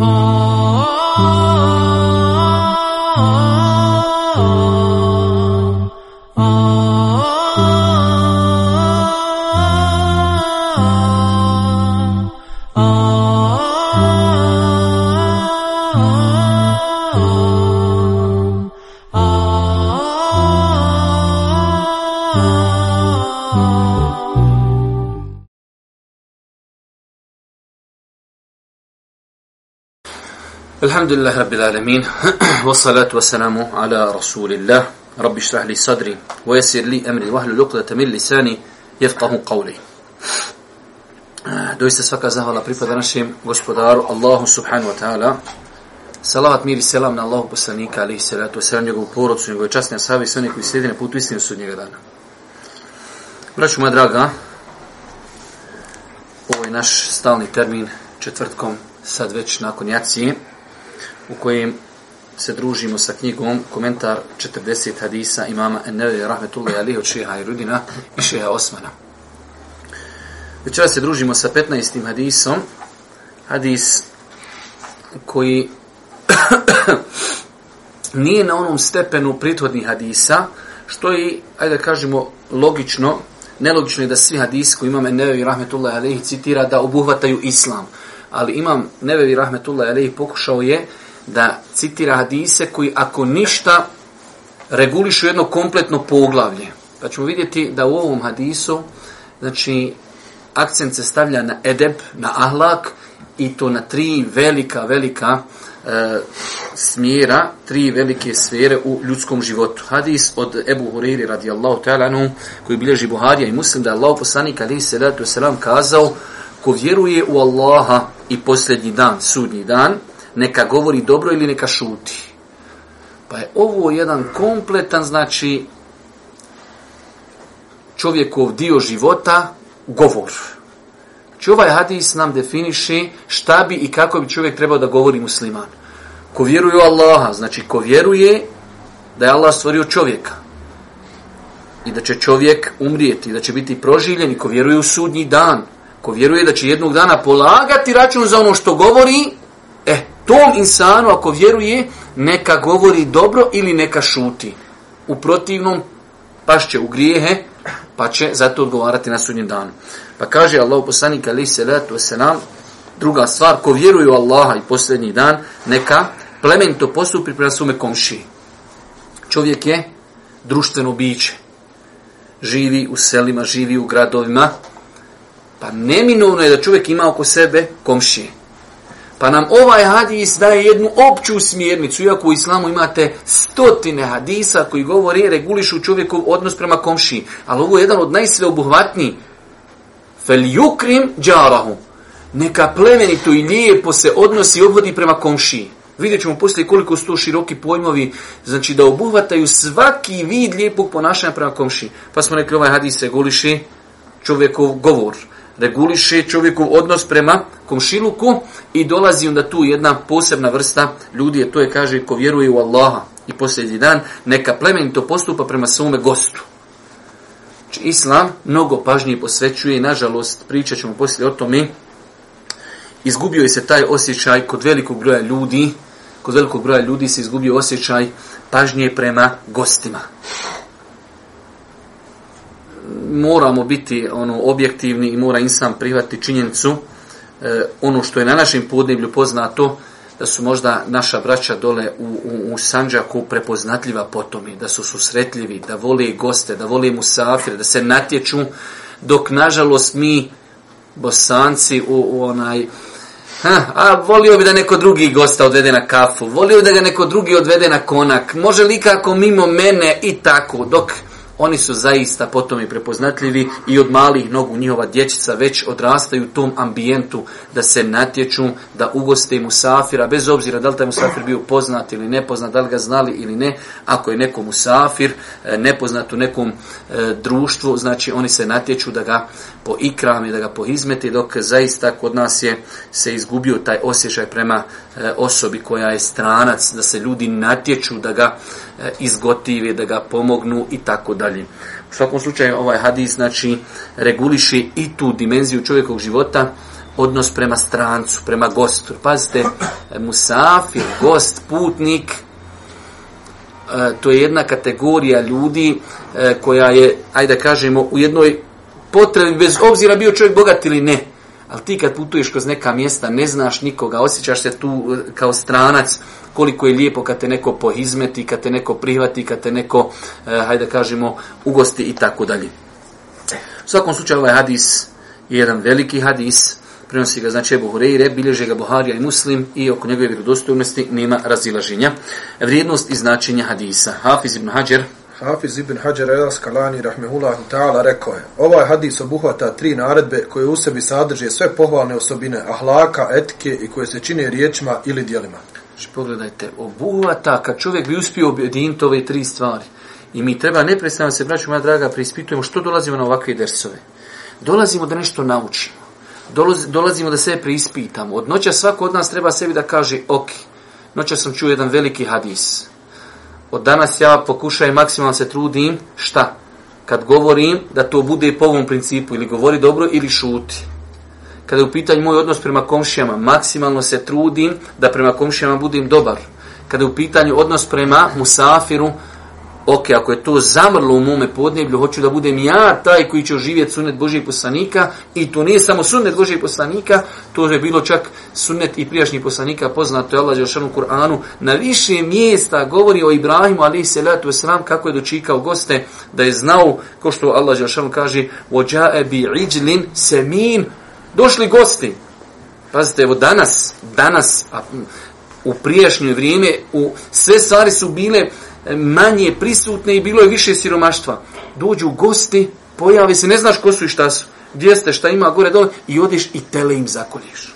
Oh. الحمد لله رب العالمين والصلاة والسلام على رسول الله رب اشرح لي صدري ويسر لي أمري وهل لقدة من لساني يفقه قولي دويست سفاك زهر الله بريفة نشيم وشبدار الله سبحانه وتعالى صلاة مير السلام من الله بسانيك عليه الصلاة والسلام يقول بورد سنة ويشاسنا صحابي سنة ويسيدنا بوت ويسنة سنة غدانا Braćo moja draga, ovo je naš stalni termin četvrtkom, sad već nakon jacije u kojem se družimo sa knjigom komentar 40 hadisa imama Enneve Rahmetullah Ali od šeha Irudina i šeha Osmana. Večera se družimo sa 15. hadisom. Hadis koji nije na onom stepenu prithodnih hadisa, što je, ajde da kažemo, logično, nelogično je da svi hadisi koji imam Nevevi Rahmetullah Aleyhi citira da obuhvataju Islam. Ali imam Nevevi Rahmetullah Aleyhi pokušao je da citira hadise koji ako ništa regulišu jedno kompletno poglavlje. Pa ćemo vidjeti da u ovom hadisu znači akcent se stavlja na edeb, na ahlak i to na tri velika, velika e, smjera, tri velike sfere u ljudskom životu. Hadis od Ebu Huriri radijallahu ta'lanu koji bilježi Buharija i muslim da je Allah poslanik alaihi salatu wasalam kazao ko vjeruje u Allaha i posljednji dan, sudnji dan, neka govori dobro ili neka šuti. Pa je ovo jedan kompletan, znači, čovjekov dio života, govor. Znači, ovaj hadis nam definiše šta bi i kako bi čovjek trebao da govori musliman. Ko vjeruje u Allaha, znači ko vjeruje da je Allah stvorio čovjeka i da će čovjek umrijeti, da će biti proživljen i ko vjeruje u sudnji dan, ko vjeruje da će jednog dana polagati račun za ono što govori, e, eh, tom insanu ako vjeruje, neka govori dobro ili neka šuti. U protivnom, paš će u grijehe, pa će zato odgovarati na sudnjem danu. Pa kaže Allah poslanik ali se letu se nam, druga stvar, ko vjeruje u Allaha i posljednji dan, neka plemento postupi prema svome komši. Čovjek je društveno biće. Živi u selima, živi u gradovima, pa neminovno je da čovjek ima oko sebe komšije. Pa nam ovaj hadis daje jednu opću smjernicu, iako u islamu imate stotine hadisa koji govore regulišu čovjekov odnos prema komši. Ali ovo je jedan od najsveobuhvatniji. Fel yukrim džarahu. Neka plemenito i lijepo se odnosi i obhodi prema komši. Vidjet ćemo poslije koliko su to široki pojmovi, znači da obuhvataju svaki vid lijepog ponašanja prema komši. Pa smo rekli ovaj hadis reguliši čovjekov govor. Uh, reguliše čovjekov odnos prema komšiluku i dolazi onda tu jedna posebna vrsta ljudi, je to je, kaže, ko vjeruje u Allaha i posljednji dan, neka plemenito postupa prema svome gostu. Či znači, Islam mnogo pažnije posvećuje i, nažalost, pričat ćemo poslije o tome, izgubio je se taj osjećaj kod velikog broja ljudi, kod velikog broja ljudi se izgubio osjećaj pažnje prema gostima moramo biti ono objektivni i mora insan prihvatiti činjenicu e, ono što je na našem podneblju poznato da su možda naša braća dole u, u, u Sanđaku prepoznatljiva po tome, da su susretljivi, da vole goste, da vole musafire, da se natječu, dok nažalost mi, bosanci, u, u onaj, Ha, a volio bi da neko drugi gosta odvede na kafu, volio bi da ga neko drugi odvede na konak, može li ikako mimo mene i tako, dok oni su zaista potom i prepoznatljivi i od malih nogu njihova dječica već odrastaju u tom ambijentu da se natječu, da ugoste musafira, bez obzira da li taj musafir bio poznat ili nepoznat, da li ga znali ili ne, ako je neko musafir e, nepoznat u nekom e, društvu, znači oni se natječu da ga, po ikrami, da ga pohizmeti, dok zaista kod nas je se izgubio taj osjećaj prema e, osobi koja je stranac, da se ljudi natječu da ga e, izgotive, da ga pomognu i tako dalje. U svakom slučaju ovaj hadis znači reguliši i tu dimenziju čovjekog života, odnos prema strancu, prema gostu. Pazite, musafir, gost, putnik, e, to je jedna kategorija ljudi e, koja je, ajde kažemo, u jednoj potrebi, bez obzira bio čovjek bogat ili ne. Ali ti kad putuješ kroz neka mjesta, ne znaš nikoga, osjećaš se tu e, kao stranac, koliko je lijepo kad te neko pohizmeti, kad te neko prihvati, kad te neko, eh, hajde kažemo, ugosti i tako dalje. U svakom slučaju ovaj hadis je jedan veliki hadis, prenosi ga znači Ebu Hureyre, bilježe ga Buharija i Muslim i oko njegove vjerodostojnosti nema razilaženja. Vrijednost i značenje hadisa. Hafiz ibn Hajar, Hafiz ibn Hajar el Askalani rahmehullahu ta'ala rekao je Ovaj hadis obuhvata tri naredbe koje u sebi sadrže sve pohvalne osobine ahlaka, etike i koje se čine riječima ili dijelima. Znači pogledajte, obuhvata kad čovjek bi uspio objediniti ove tri stvari. I mi treba neprestano se vraćati, moja draga, preispitujemo što dolazimo na ovakve dersove. Dolazimo da nešto naučimo. dolazimo da se preispitamo. Od noća svako od nas treba sebi da kaže, ok, noća sam čuo jedan veliki hadis od danas ja pokušajem maksimalno se trudim, šta? Kad govorim da to bude po ovom principu, ili govori dobro ili šuti. Kada je u pitanju moj odnos prema komšijama, maksimalno se trudim da prema komšijama budem dobar. Kada je u pitanju odnos prema musafiru, ok, ako je to zamrlo u mome podneblju, hoću da budem ja taj koji će oživjeti sunnet Božijeg poslanika, i to nije samo sunnet Božijeg poslanika, to je bilo čak sunnet i prijašnjih poslanika, poznato je Allah Đelšanu Kur'anu, na više mjesta govori o Ibrahimu, ali se letu sram kako je dočikao goste, da je znao, ko što Allah Đelšanu kaže, vođa'e bi iđlin semin, došli gosti. Pazite, evo danas, danas, a, u prijašnje vrijeme, u, sve stvari su bile, manje prisutne i bilo je više siromaštva. Dođu gosti, pojave se, ne znaš ko su i šta su, gdje ste, šta ima gore, dole, i odiš i tele im zakoljiš.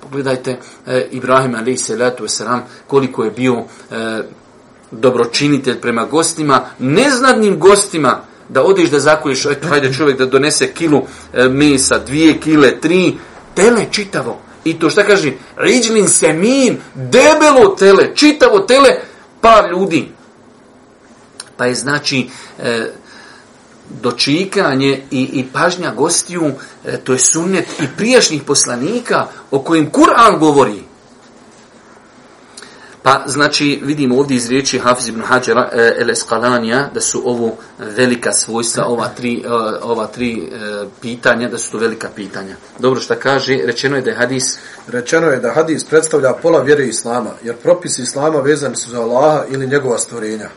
Pogledajte e, Ibrahim Ali Selatu Veseram koliko je bio e, dobročinitelj prema gostima, neznadnim gostima, da odiš da zakoljiš, eto, hajde čovjek da donese kilu e, mesa, dvije kile, tri, tele čitavo. I to šta kaže, riđlin semin, debelo tele, čitavo tele, par ljudi. Pa je znači e, dočikanje i, i pažnja gostiju, e, to je sunnet i prijašnjih poslanika o kojim Kur'an govori – Pa, znači, vidimo ovdje iz riječi Hafiz ibn Hajar eh, el Eskalanija da su ovo velika svojstva, ova tri, eh, ova tri eh, pitanja, da su to velika pitanja. Dobro što kaže, rečeno je da je hadis... Rečeno je da hadis predstavlja pola vjere Islama, jer propisi Islama vezani su za Allaha ili njegova stvorenja.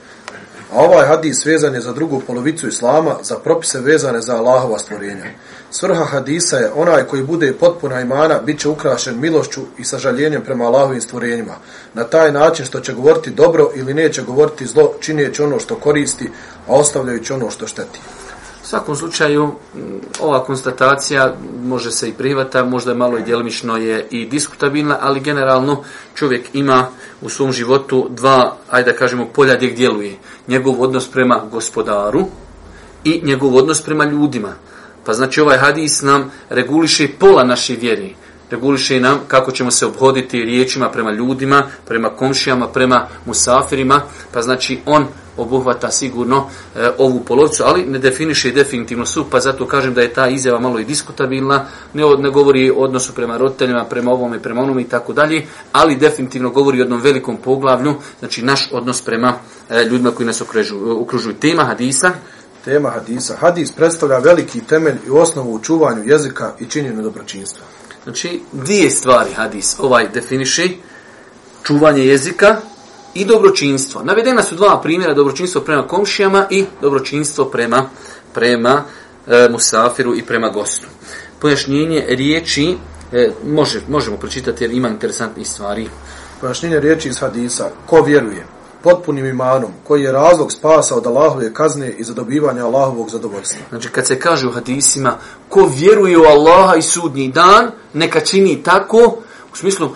A ovaj hadis vezan je za drugu polovicu islama, za propise vezane za Allahova stvorenja. Svrha hadisa je onaj koji bude potpuna imana, bit će ukrašen milošću i sažaljenjem prema Allahovim stvorenjima. Na taj način što će govoriti dobro ili neće govoriti zlo, činjeći ono što koristi, a ostavljajući ono što šteti. U svakom slučaju, ova konstatacija može se i privata, možda malo i djelomično je i diskutabilna, ali generalno čovjek ima u svom životu dva, ajde da kažemo, polja gdje djeluje. Njegov odnos prema gospodaru i njegov odnos prema ljudima. Pa znači ovaj hadis nam reguliše pola naše vjere reguliše nam kako ćemo se obhoditi riječima prema ljudima, prema komšijama, prema musafirima, pa znači on obuhvata sigurno e, ovu polovicu, ali ne definiše definitivno su, pa zato kažem da je ta izjava malo i diskutabilna, ne, ne govori o odnosu prema roditeljima, prema ovome, prema onome i tako dalje, ali definitivno govori o jednom velikom poglavlju, znači naš odnos prema e, ljudima koji nas okrežu, okružuju. Tema hadisa, Tema hadisa. Hadis predstavlja veliki temelj i osnovu u čuvanju jezika i činjenju dobročinstva. Znači, dvije stvari hadis ovaj definiši. Čuvanje jezika i dobročinstvo. Navedena su dva primjera, dobročinstvo prema komšijama i dobročinstvo prema, prema e, musafiru i prema gostu. Pojašnjenje riječi, e, može, možemo pročitati jer ima interesantnih stvari. Pojašnjenje riječi iz hadisa, ko vjeruje, potpunim imanom, koji je razlog spasa od Allahove kazne i zadobivanja Allahovog zadovoljstva. Znači, kad se kaže u hadisima, ko vjeruje u Allaha i sudnji dan, neka čini tako, u smislu,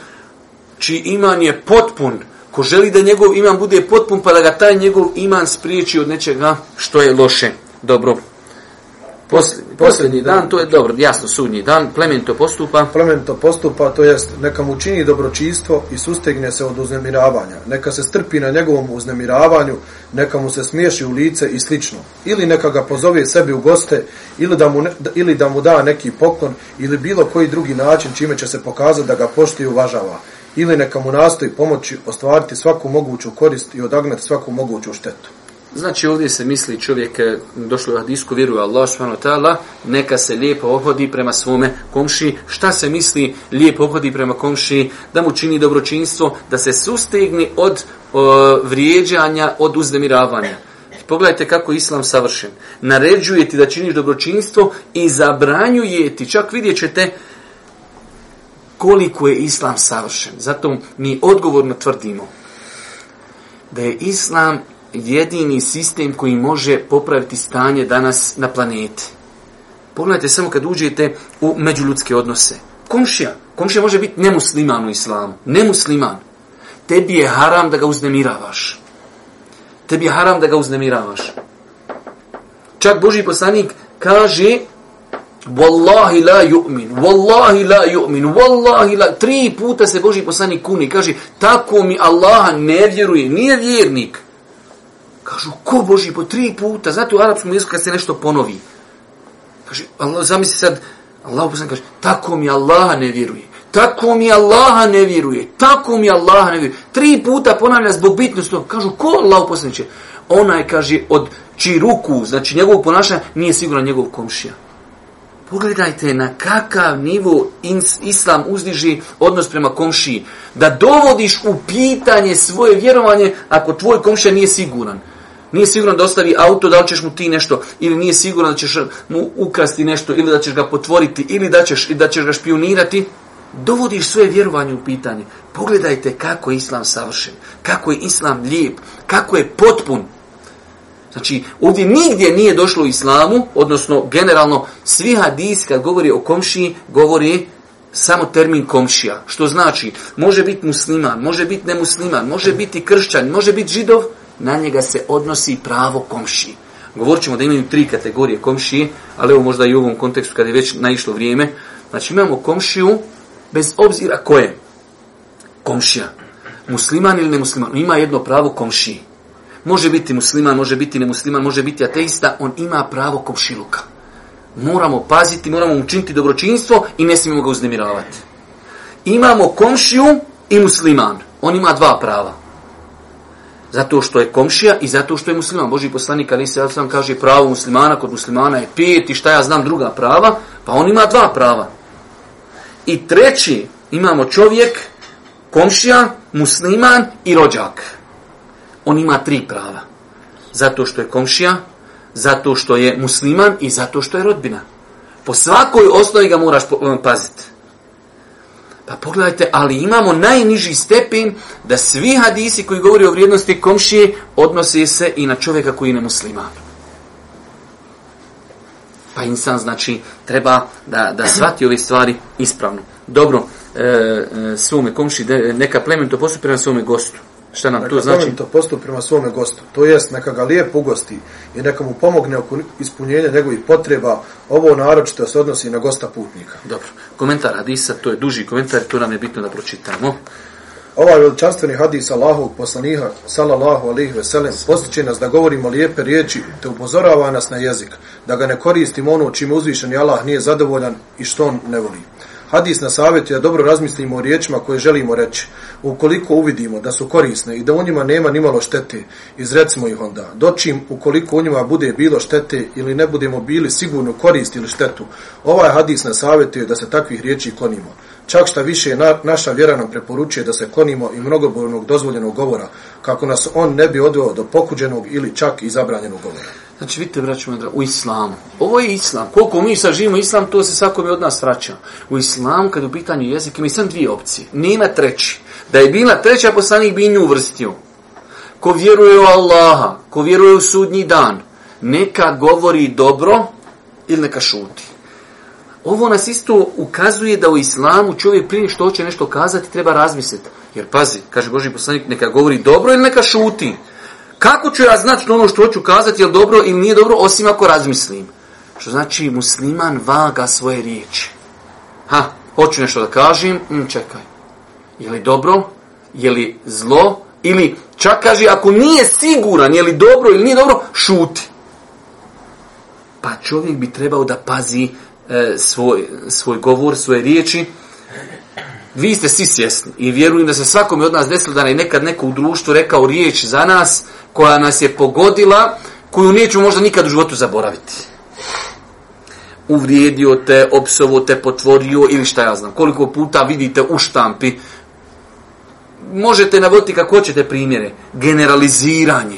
čiji iman je potpun, ko želi da njegov iman bude potpun, pa da ga taj njegov iman spriječi od nečega što je loše. Dobro. Posljednji, posljednji dan, dan, to je dobro, jasno, sudnji dan, plemento postupa. Plemento postupa, to jest, neka mu čini dobročinstvo i sustegne se od uznemiravanja. Neka se strpi na njegovom uznemiravanju, neka mu se smiješi u lice i slično. Ili neka ga pozove sebi u goste, ili da mu, ne, ili da mu da neki poklon, ili bilo koji drugi način čime će se pokazati da ga pošti i uvažava. Ili neka mu nastoji pomoći ostvariti svaku moguću korist i odagnati svaku moguću štetu. Znači ovdje se misli čovjek e, došlo u hadisku vjeru Allah subhanahu wa ta'ala neka se lijepo obhodi prema svome komši. Šta se misli lijepo obhodi prema komši? Da mu čini dobročinstvo, da se sustegni od o, vrijeđanja, od uzdemiravanja. Pogledajte kako islam savršen. Naređuje ti da činiš dobročinstvo i zabranjuje ti. Čak vidjet ćete koliko je islam savršen. Zato mi odgovorno tvrdimo da je islam jedini sistem koji može popraviti stanje danas na planeti. Pogledajte samo kad uđete u međuljudske odnose. Komšija. Komšija može biti nemusliman u islamu. Nemusliman. Tebi je haram da ga uznemiravaš. Tebi je haram da ga uznemiravaš. Čak Boži poslanik kaže Wallahi la yu'min, wallahi la yu'min, wallahi la... Tri puta se Boži poslanik kuni i kaže tako mi Allaha ne vjeruje, nije vjernik. Kažu, ko Boži, po tri puta, znate u arapskom jeziku kad se nešto ponovi. Kaže, Allah, zamisli sad, Allah poslan kaže, tako mi Allaha ne vjeruje, tako mi Allaha ne vjeruje, tako mi Allaha ne vjeruje. Tri puta ponavlja zbog bitnosti toga. Kažu, ko Allah poslan će? Onaj, kaže, od čiji ruku, znači njegovog ponašanja, nije siguran njegov komšija. Pogledajte na kakav nivo ins, islam uzdiži odnos prema komšiji. Da dovodiš u pitanje svoje vjerovanje ako tvoj komšija nije siguran. Nije siguran da ostavi auto, da li ćeš mu ti nešto, ili nije siguran da ćeš mu ukrasti nešto, ili da ćeš ga potvoriti, ili da ćeš, da ćeš ga špionirati, dovodiš svoje vjerovanje u pitanje. Pogledajte kako je Islam savršen, kako je Islam lijep, kako je potpun. Znači, ovdje nigdje nije došlo u Islamu, odnosno generalno svi hadis kad govori o komšiji, govori samo termin komšija. Što znači, može biti musliman, može biti nemusliman, može biti kršćan, može biti židov, na njega se odnosi pravo komši. Govorit ćemo da imaju tri kategorije komšije, ali evo možda i u ovom kontekstu kada je već naišlo vrijeme. Znači imamo komšiju bez obzira koje. Komšija. Musliman ili nemusliman. Ima jedno pravo komšiji. Može biti musliman, može biti nemusliman, može biti ateista, on ima pravo komšiluka. Moramo paziti, moramo učiniti dobročinstvo i ne smijemo ga uznemiravati. Imamo komšiju i musliman. On ima dva prava. Zato što je komšija i zato što je musliman. Boži poslanik Ali se sam kaže pravo muslimana, kod muslimana je pet i šta ja znam druga prava, pa on ima dva prava. I treći imamo čovjek, komšija, musliman i rođak. On ima tri prava. Zato što je komšija, zato što je musliman i zato što je rodbina. Po svakoj osnovi ga moraš paziti. Pa pogledajte, ali imamo najniži stepen da svi hadisi koji govori o vrijednosti komšije odnose se i na čovjeka koji ne muslima. Pa insan znači treba da, da shvati ove stvari ispravno. Dobro, e, e svome komši, neka plemen to postupi na svome gostu. Šta nam neka to znači? Neka to postup prema svome gostu. To jest, neka ga lijep ugosti i neka mu pomogne oko ispunjenja njegovih potreba. Ovo naročito se odnosi na gosta putnika. Dobro. Komentar Hadisa, to je duži komentar, to nam je bitno da pročitamo. Ovaj veličanstveni hadis Allahovog poslaniha, salallahu alihi veselem, postiče nas da govorimo lijepe riječi, te upozorava nas na jezik, da ga ne koristimo ono čime uzvišeni Allah nije zadovoljan i što on ne voli. Hadis na savjetu je dobro razmislimo o riječima koje želimo reći. Ukoliko uvidimo da su korisne i da u njima nema nimalo štete, izrecimo ih onda. Dočim ukoliko u njima bude bilo štete ili ne budemo bili sigurno korist ili štetu, ovaj hadis na savjetu je da se takvih riječi klonimo. Čak šta više, na, naša vjera nam preporučuje da se klonimo i mnogobornog dozvoljenog govora, kako nas on ne bi odveo do pokuđenog ili čak i zabranjenog govora. Znači, vidite, braćo moja, u islamu. Ovo je islam. Koliko mi sad živimo islam, to se svako mi od nas vraća. U islam, kad u pitanju jezik, mi sam dvije opcije. Nima treći. Da je bila treća, poslanik bi nju uvrstio. Ko vjeruje u Allaha, ko vjeruje u sudnji dan, neka govori dobro ili neka šuti. Ovo nas isto ukazuje da u islamu čovjek prije što hoće nešto kazati treba razmisliti. Jer pazi, kaže Boži poslanik, neka govori dobro ili neka šuti. Kako ću ja znati što ono što hoću kazati je dobro ili nije dobro, osim ako razmislim? Što znači musliman vaga svoje riječi. Ha, hoću nešto da kažem, mm, čekaj. Je li dobro, je li zlo, ili čak kaže ako nije siguran je li dobro ili nije dobro, šuti. Pa čovjek bi trebao da pazi e, svoj, svoj govor, svoje riječi, vi ste svi svjesni i vjerujem da se svakome od nas desilo da je nekad neko u društvu rekao riječ za nas koja nas je pogodila, koju neću možda nikad u životu zaboraviti. Uvrijedio te, opsovo te, potvorio ili šta ja znam. Koliko puta vidite u štampi, možete navoditi kako hoćete primjere. Generaliziranje.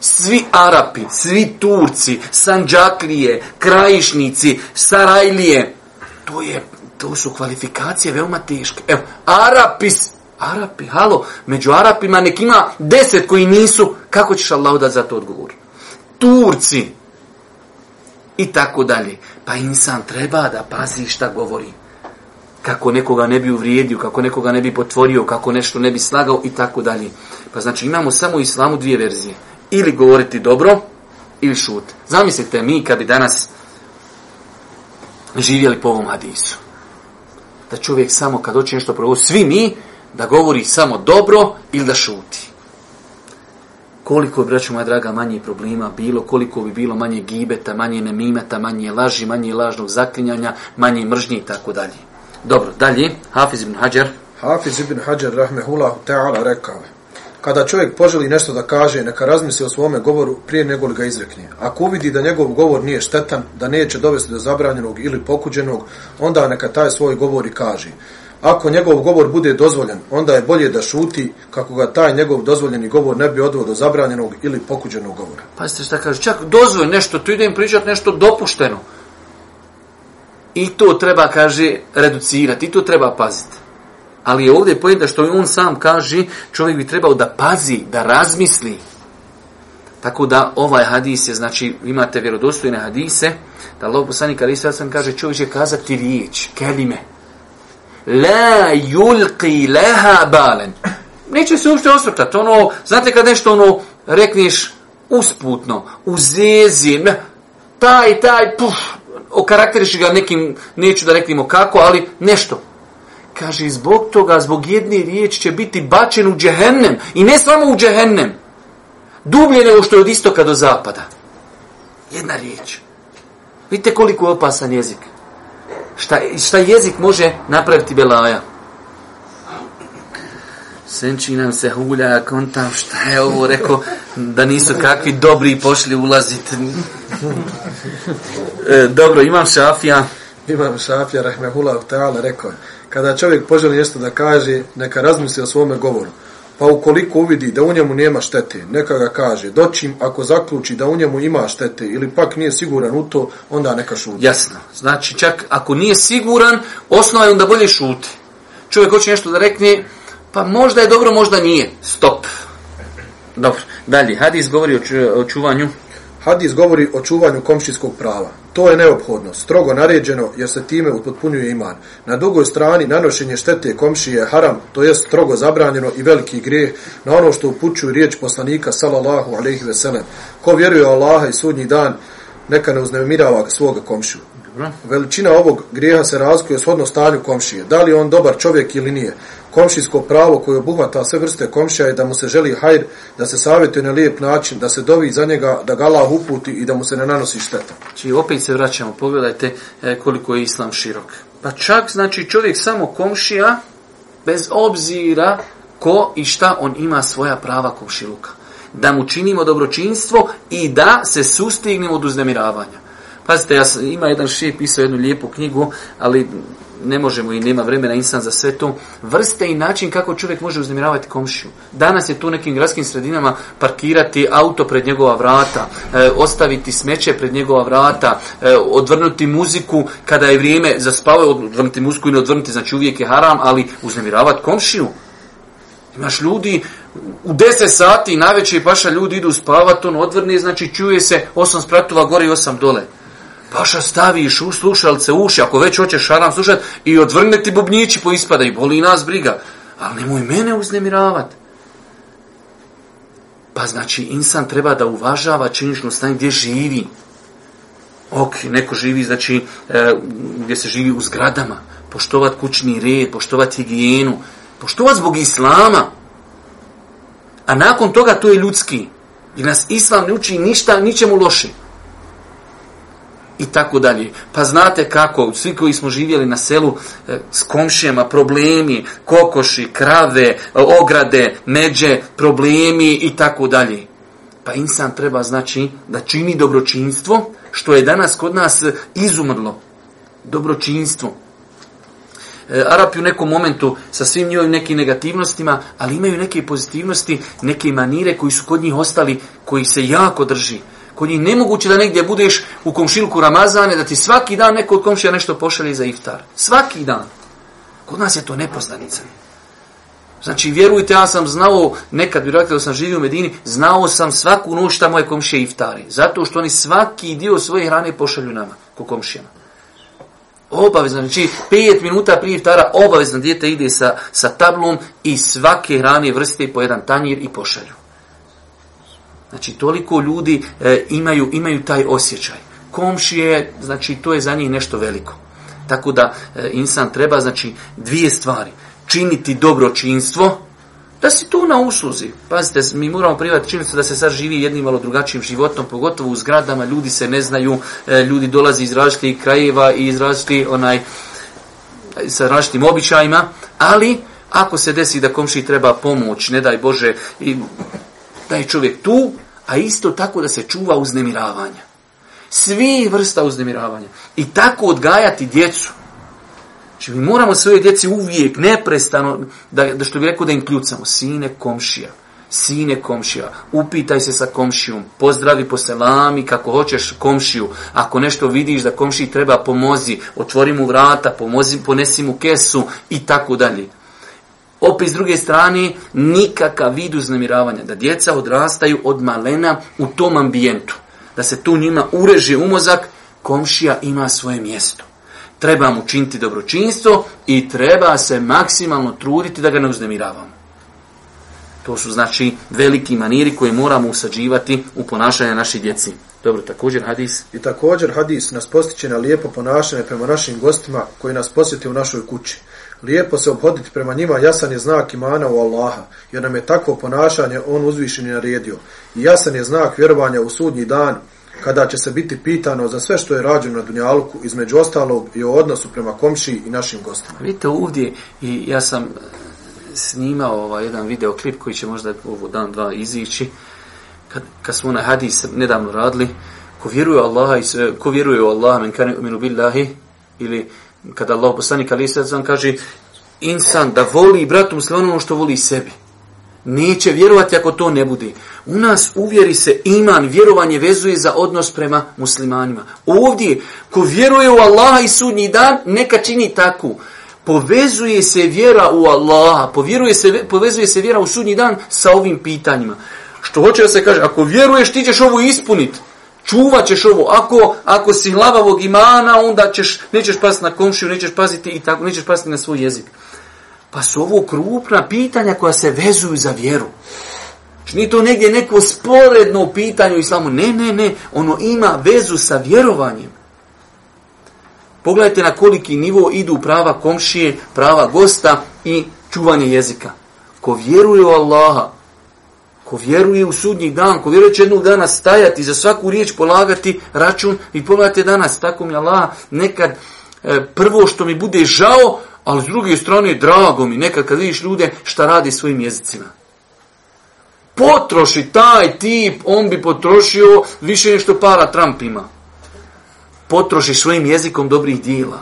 Svi Arapi, svi Turci, Sanđaklije, Krajišnici, Sarajlije, to je to su kvalifikacije veoma teške. Evo, Arapis, Arapi, halo, među Arapima nek ima deset koji nisu, kako ćeš Allah da za to odgovori? Turci i tako dalje. Pa insan treba da pazi šta govori. Kako nekoga ne bi uvrijedio, kako nekoga ne bi potvorio, kako nešto ne bi slagao i tako dalje. Pa znači imamo samo u islamu dvije verzije. Ili govoriti dobro, ili šut. Zamislite mi kad bi danas živjeli po ovom hadisu da čovjek samo kad hoće nešto prvo, svi mi, da govori samo dobro ili da šuti. Koliko je, braću moja draga, manje problema bilo, koliko bi bilo manje gibeta, manje nemimeta, manje laži, manje lažnog zaklinjanja, manje mržnje i tako dalje. Dobro, dalje, Hafiz ibn Hajar. Hafiz ibn Hajar, rahmehullahu ta'ala, rekao je, Kada čovjek poželi nešto da kaže, neka razmisli o svome govoru prije nego li ga izrekne. Ako uvidi da njegov govor nije štetan, da neće dovesti do zabranjenog ili pokuđenog, onda neka taj svoj govor i kaže. Ako njegov govor bude dozvoljen, onda je bolje da šuti kako ga taj njegov dozvoljeni govor ne bi odvao do zabranjenog ili pokuđenog govora. Pa ste šta kažu, čak dozvoj nešto, tu idem pričati nešto dopušteno. I to treba, kaže, reducirati, i to treba paziti. Ali je ovdje pojeda što on sam kaže, čovjek bi trebao da pazi, da razmisli. Tako da ovaj hadis je, znači, imate vjerodostojne hadise, da Allah poslani kada isto ja sam kaže, čovjek će kazati riječ, kelime. La yulqi leha balen. Neće se uopšte osvrtati. Ono, znate kad nešto ono, rekneš usputno, u zezin, taj, taj, puf, okarakteriš ga nekim, neću da reknimo kako, ali nešto, kaže, zbog toga, zbog jedne riječi će biti bačen u džehennem. I ne samo u džehennem. Dublje nego što je od istoka do zapada. Jedna riječ. Vidite koliko je opasan jezik. Šta, šta jezik može napraviti belaja? Senči nam se hulja, kontam šta je ovo rekao, da nisu kakvi dobri pošli ulaziti. E, dobro, imam šafija. Imam šafija, rahmehullah ta'ala, rekao je kada čovjek poželi nešto da kaže, neka razmisli o svome govoru. Pa ukoliko uvidi da u njemu nema štete, neka ga kaže. Doćim ako zaključi da u njemu ima štete ili pak nije siguran u to, onda neka šuti. Jasno. Znači čak ako nije siguran, osnova je onda bolje šuti. Čovjek hoće nešto da rekne, pa možda je dobro, možda nije. Stop. Dobro. Dalje, hadis govori o, ču, o čuvanju. Hadis govori o čuvanju komšijskog prava. To je neophodno, strogo naređeno, jer se time upotpunjuje iman. Na drugoj strani, nanošenje štete komšije je haram, to je strogo zabranjeno i veliki grijeh na ono što upućuje riječ poslanika, salallahu alaihi veselem. Ko vjeruje Allaha i sudnji dan, neka ne uznemirava svoga komšiju. Veličina ovog grijeha se razkuje shodno stanju komšije. Da li on dobar čovjek ili nije? Komšijsko pravo koje obuhvata sve vrste komšija je da mu se želi hajr, da se savjetuje na lijep način, da se dovi za njega, da ga Allah uputi i da mu se ne nanosi šteta. Či znači, opet se vraćamo, pogledajte e, koliko je islam širok. Pa čak znači čovjek samo komšija, bez obzira ko i šta on ima svoja prava komšiluka. Da mu činimo dobročinstvo i da se sustignemo od uznemiravanja. Pazite, ja sam, ima jedan šije pisao jednu lijepu knjigu, ali ne možemo i nema vremena insan za sve to, vrste i način kako čovjek može uznemiravati komšiju. Danas je tu nekim gradskim sredinama parkirati auto pred njegova vrata, e, ostaviti smeće pred njegova vrata, e, odvrnuti muziku kada je vrijeme za spavaj, odvrnuti muziku i ne odvrnuti, znači uvijek je haram, ali uznemiravati komšiju. Imaš ljudi, u 10 sati najveće paša ljudi idu spavati, on odvrne, znači čuje se 8 spratova gore i 8 dole. Paša staviš u slušalce uši, ako već hoćeš haram slušati, i odvrne ti bubnjići po ispada i boli nas briga. Ali nemoj mene uznemiravati. Pa znači, insan treba da uvažava činičnu stanje gdje živi. Ok, neko živi, znači, e, gdje se živi u zgradama. Poštovat kućni red, poštovat higijenu. Poštovat zbog islama. A nakon toga to je ljudski. I nas islam ne uči ništa, ničemu lošim i tako dalje. Pa znate kako, svi koji smo živjeli na selu e, s komšijama, problemi, kokoši, krave, e, ograde, međe, problemi i tako dalje. Pa insan treba znači da čini dobročinstvo, što je danas kod nas e, izumrlo. Dobročinstvo. Arapi u nekom momentu sa svim njihovim nekim negativnostima, ali imaju neke pozitivnosti, neke manire koji su kod njih ostali, koji se jako drži kod njih nemoguće da negdje budeš u komšilku Ramazane, da ti svaki dan neko od komšija nešto pošalje za iftar. Svaki dan. Kod nas je to nepoznanica. Znači, vjerujte, ja sam znao, nekad bi rekli da sam živio u Medini, znao sam svaku noć šta moje komšije iftari. Zato što oni svaki dio svoje hrane pošalju nama, ko komšijama. Obavezno, znači, pet minuta prije iftara, obavezno, djete ide sa, sa tablom i svake hrane vrste po jedan tanjir i pošalju. Znači, toliko ljudi e, imaju, imaju taj osjećaj. Komšije, znači, to je za njih nešto veliko. Tako da, e, insan treba, znači, dvije stvari. Činiti dobročinstvo, da si tu na usluzi. Pazite, mi moramo privati činjenicu da se sad živi jednim malo drugačijim životom, pogotovo u zgradama, ljudi se ne znaju, e, ljudi dolazi iz različitih krajeva i iz različitih, onaj, sa različitim običajima, ali ako se desi da komši treba pomoć, ne daj Bože, i da je čovjek tu, a isto tako da se čuva uznemiravanja. Svi vrsta uznemiravanja. I tako odgajati djecu. Znači, mi moramo svoje djeci uvijek, neprestano, da, da što bi rekao da im kljucamo, sine komšija, sine komšija, upitaj se sa komšijom, pozdravi po selami kako hoćeš komšiju, ako nešto vidiš da komšiji treba, pomozi, otvori mu vrata, pomozi, ponesi mu kesu i tako dalje. Opet s druge strane, nikakav vid uznemiravanja. Da djeca odrastaju od malena u tom ambijentu. Da se tu njima ureže umozak, komšija ima svoje mjesto. Treba mu činiti dobročinstvo i treba se maksimalno truditi da ga ne uznemiravamo. To su znači veliki maniri koje moramo usađivati u ponašanje naši djeci. Dobro, također hadis. I također hadis nas postiče na lijepo ponašanje prema našim gostima koji nas posjeti u našoj kući lijepo se obhoditi prema njima, jasan je znak imana u Allaha, jer nam je takvo ponašanje on uzvišen i naredio. I jasan je znak vjerovanja u sudnji dan, kada će se biti pitano za sve što je rađeno na Dunjaluku, između ostalog i o odnosu prema komšiji i našim gostima. Vidite ovdje, i ja sam e, snimao ovaj jedan videoklip koji će možda ovo dan dva izići, kad, kad smo na hadis nedavno radili, ko vjeruje Allaha i ko vjeruje u Allaha, men kane billahi, ili kada Allah poslanik Ali Sadzan kaže insan da voli bratu muslimanu ono što voli sebi. Neće vjerovati ako to ne bude. U nas uvjeri se iman, vjerovanje vezuje za odnos prema muslimanima. Ovdje, ko vjeruje u Allaha i sudnji dan, neka čini tako. Povezuje se vjera u Allaha, povjeruje se, povezuje se vjera u sudnji dan sa ovim pitanjima. Što hoće da se kaže, ako vjeruješ, ti ćeš ovo ispuniti čuvat ćeš ovo. Ako, ako si lavavog imana, onda ćeš, nećeš pasiti na komšiju, nećeš paziti i tako, nećeš pasiti na svoj jezik. Pa su ovo krupna pitanja koja se vezuju za vjeru. Znači nije to negdje neko sporedno pitanje u islamu. Ne, ne, ne. Ono ima vezu sa vjerovanjem. Pogledajte na koliki nivo idu prava komšije, prava gosta i čuvanje jezika. Ko vjeruje u Allaha, ko vjeruje u sudnji dan, ko vjeruje će jednog dana stajati, za svaku riječ polagati račun i pogledajte danas, tako mi Allah nekad e, prvo što mi bude žao, ali s druge strane drago mi nekad kad vidiš ljude šta radi svojim jezicima. Potroši taj tip, on bi potrošio više nešto para Trump ima. Potroši svojim jezikom dobrih dijela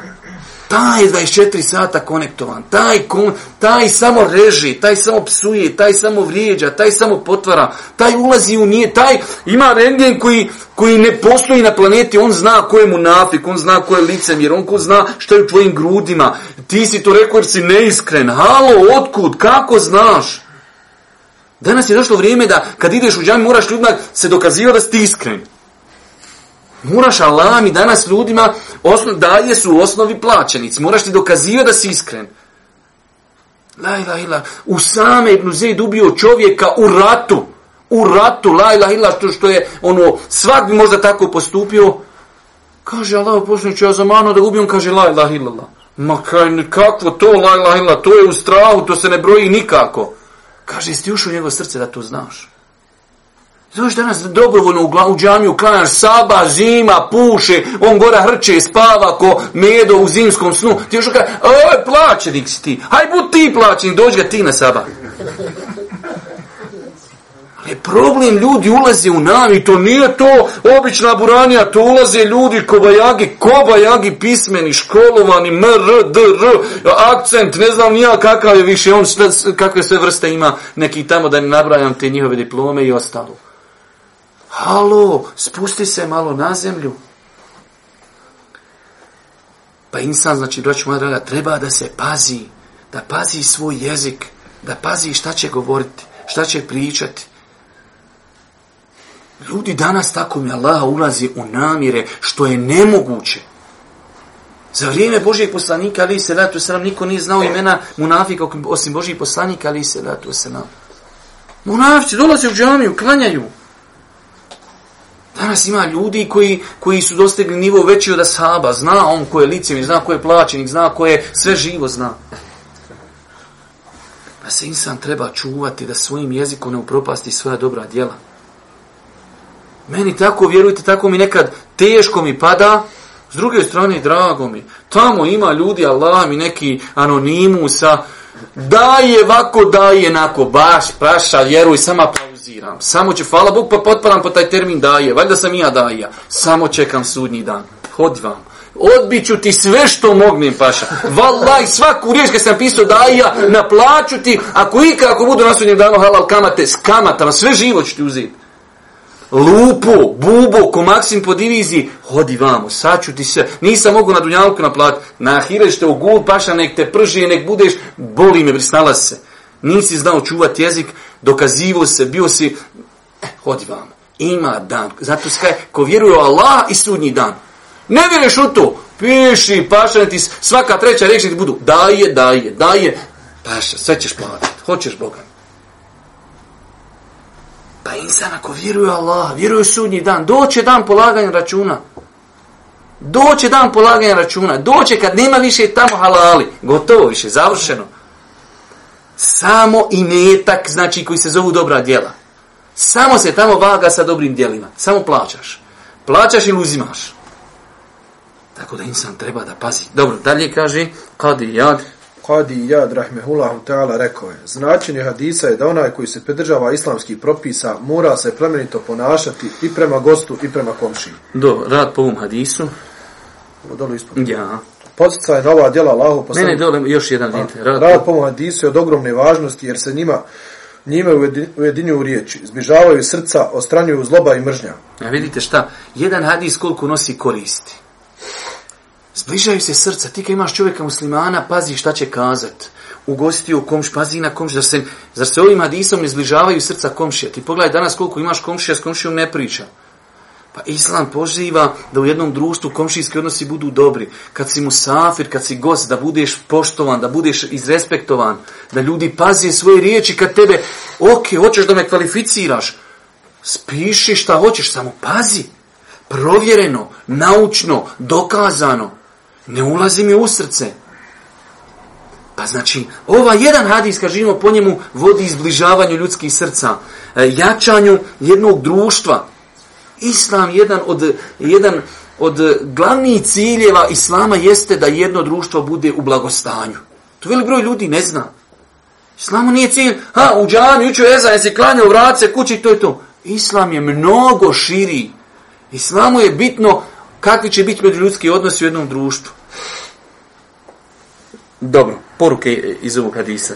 taj je 24 sata konektovan, taj, kon, taj samo reži, taj samo psuje, taj samo vrijeđa, taj samo potvara, taj ulazi u nije, taj ima rengen koji, koji ne postoji na planeti, on zna ko je munafik, on zna ko je licemir, on ko zna što je u tvojim grudima, ti si to rekao jer si neiskren, halo, otkud, kako znaš? Danas je došlo vrijeme da kad ideš u džami moraš ljudima se dokaziva da si iskren. Moraš Allah mi danas ljudima osno, daje su osnovi plaćenici. Moraš ti dokaziva da si iskren. La ila ila. U same Ibn Zaid ubio čovjeka u ratu. U ratu. La ila ila. Što, što je ono, svak bi možda tako postupio. Kaže Allah, posljednici, ja za ono da ubijem. Kaže la ila ila. Ma kaj, kakvo to la ila ila. To je u strahu, to se ne broji nikako. Kaže, jesi ti ušao u njegov srce da to znaš? Još danas dobrovoljno u, u džamiju klanjaš, saba, zima, puše, on gora hrče, spava ko medo u zimskom snu. Ti još kada, oj, plaćenik si ti, haj bud ti plaćenik, dođi ga ti na saba. Ali problem, ljudi ulaze u nam i to nije to obična buranija, to ulaze ljudi kobajagi, kobajagi pismeni, školovani, mr, dr, akcent, ne znam nija kakav je više, on šta, kakve sve vrste ima neki tamo da ne nabrajam te njihove diplome i ostalo. Halo, spusti se malo na zemlju. Pa insan, znači, braću moja draga, treba da se pazi, da pazi svoj jezik, da pazi šta će govoriti, šta će pričati. Ljudi danas tako mi Allah ulazi u namire što je nemoguće. Za vrijeme Božijeg poslanika ali se ratu sram, niko nije znao imena munafika osim Božijeg poslanika ali se ratu sram. Munafci dolaze u džamiju, klanjaju. Danas ima ljudi koji, koji su dostegli nivo veći od Asaba. Zna on ko je licevi, zna ko je plaćenik, zna ko je sve živo zna. Pa se insan treba čuvati da svojim jezikom ne upropasti svoja dobra djela. Meni tako, vjerujte, tako mi nekad teško mi pada. S druge strane, drago mi, tamo ima ljudi, Allah mi neki anonimusa, daje vako, daje nako, baš, praša, vjeruj, sama pravi analiziram. Samo ću, hvala Bog, pa potpadam po taj termin daje. Valjda sam i ja daja. Samo čekam sudnji dan. Hod vam. Odbiću ti sve što mognem, paša. Valaj, svaku riječ kad sam pisao daja, naplaću ti. Ako ikako budu na sudnjem danu halal kamate, s kamatama, sve živo ću ti uzeti. Lupo, bubo, ko maksim po diviziji, hodi vamo, sad ću ti se, nisam mogu na dunjavku naplatiti, na hireš te u gul, paša, nek te prži, nek budeš, boli me, brisnala se. Nisi znao čuvati jezik, dokazivo se, bio si, eh, hodi vam, ima dan. Zato se kaj, ko vjeruje u Allah i sudnji dan. Ne vjeruješ u to, piši, pašan ti svaka treća riječ ti budu, daj je, daj je, daj je, paša, sve ćeš platiti, hoćeš Boga. Pa insan ako vjeruje u Allah, vjeruje u sudnji dan, doće dan polaganja računa. Doće dan polaganja računa, doće kad nema više tamo halali, gotovo više, završeno. Završeno. Samo i netak, znači koji se zovu dobra djela. Samo se tamo vaga sa dobrim djelima. Samo plaćaš. Plaćaš ili uzimaš. Tako da insan treba da pazi. Dobro, dalje kaže Kadi Jad. Kadi Jad, rahmehullahu ta'ala, rekao je. Značenje hadisa je da onaj koji se pridržava islamskih propisa mora se plemenito ponašati i prema gostu i prema komšiji. Do, rad po ovom hadisu. Ovo dolo ispod. Ja poticaj na ova djela Allahu poslanika. Ne, ne, dole još jedan dite. Rad po hadisu je od ogromne važnosti jer se njima njime ujedinjuju riječi, zbižavaju srca, ostranjuju zloba i mržnja. A vidite šta, jedan hadis koliko nosi koristi. Zbližaju se srca, ti kad imaš čovjeka muslimana, pazi šta će kazat. Ugosti u komš, pazi na komš, da se, zar se ovim hadisom ne zbližavaju srca komšija. Ti pogledaj danas koliko imaš komšija, s komšijom ne priča. Pa Islam poživa da u jednom društvu komšijski odnosi budu dobri. Kad si musafir, kad si gost, da budeš poštovan, da budeš izrespektovan, da ljudi pazije svoje riječi kad tebe, ok, hoćeš da me kvalificiraš, spiši šta hoćeš, samo pazi. Provjereno, naučno, dokazano. Ne ulazi mi u srce. Pa znači, ova jedan hadis, kažemo po njemu, vodi izbližavanju ljudskih srca, e, jačanju jednog društva, Islam jedan od, jedan od glavnijih ciljeva Islama jeste da jedno društvo bude u blagostanju. To velik broj ljudi ne zna. Islamu nije cilj, ha, u džanu, juče ezan, jesi klanjao vrace, kući, to je to. Islam je mnogo širi. Islamu je bitno kakvi će biti međuljudski odnosi u jednom društvu. Dobro, poruke iz ovog hadisa.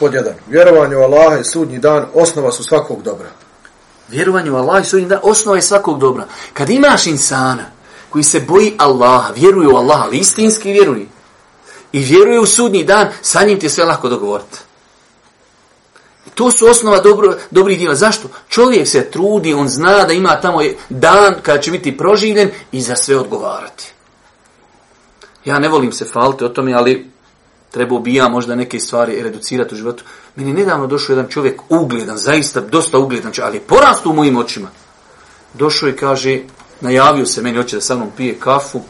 Pod jedan. Vjerovanje u Allaha i sudnji dan osnova su svakog dobra. Vjerovanje u Allah i sudnji dan osnova je svakog dobra. Kad imaš insana koji se boji Allaha, vjeruje u Allaha, ali istinski vjeruje, i vjeruje u sudnji dan, sa njim ti je sve lako dogovoriti. I to su osnova dobro, dobrih djela. Zašto? Čovjek se trudi, on zna da ima tamo dan kada će biti proživljen i za sve odgovarati. Ja ne volim se faliti o tome, ali treba ubija možda neke stvari i reducirati u životu. Meni je nedavno došao jedan čovjek, ugledan, zaista, dosta ugledan, ali porastu u mojim očima. Došao i kaže, najavio se meni, hoće da sa mnom pije kafu.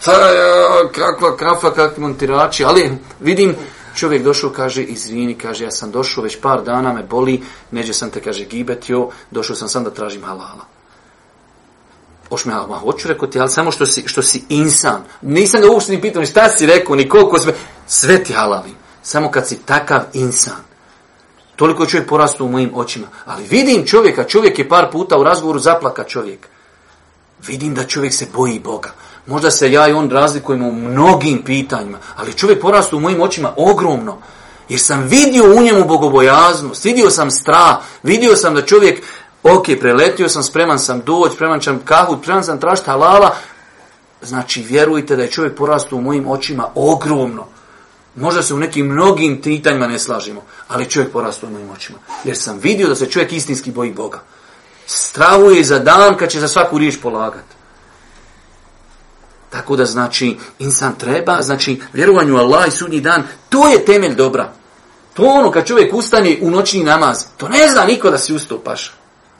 Šta je, kakva kafa, kakvi montirači, ali vidim, čovjek došao, kaže, izvini, kaže, ja sam došao, već par dana me boli, neđe sam te, kaže, gibetio, došao sam sam da tražim halala. Ošme, ma, hoću rekao ti, ali samo što si, što si insan. Nisam ga uopšte ni pitao, ni šta si rekao, ni koliko sve. Sve ti halalim. Samo kad si takav insan. Toliko je čovjek porastao u mojim očima. Ali vidim čovjeka, čovjek je par puta u razgovoru zaplaka čovjek. Vidim da čovjek se boji Boga. Možda se ja i on razlikujemo u mnogim pitanjima, ali čovjek porastao u mojim očima ogromno. Jer sam vidio u njemu bogobojaznost, vidio sam strah, vidio sam da čovjek ok, preletio sam, spreman sam doć, spreman sam kahut, spreman sam tražiti halala, znači vjerujte da je čovjek porastao u mojim očima ogromno. Možda se u nekim mnogim titanjima ne slažimo, ali čovjek porastao u mojim očima. Jer sam vidio da se čovjek istinski boji Boga. Stravuje za dan kad će za svaku riječ polagat. Tako da znači, insan treba, znači, vjerovanju Allah i sudnji dan, to je temelj dobra. To ono kad čovjek ustane u noćni namaz, to ne zna niko da si ustao paša.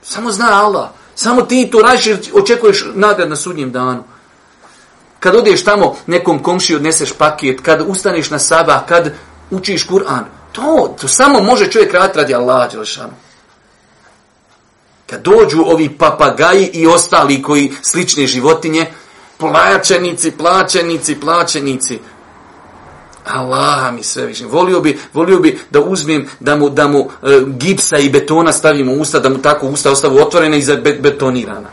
Samo zna Allah. Samo ti to radiš jer očekuješ nagrad na sudnjem danu. Kad odeš tamo nekom komši odneseš paket, kad ustaneš na sabah, kad učiš Kur'an. To, to samo može čovjek raditi radi Allah. Djelšanu. Kad dođu ovi papagaji i ostali koji slične životinje, plaćenici, plaćenici, plaćenici, Allaha mi sve više. Volio bi, volio bi da uzmem, da mu, da mu e, gipsa i betona stavim u usta, da mu tako usta ostavu otvorena i zabetonirana.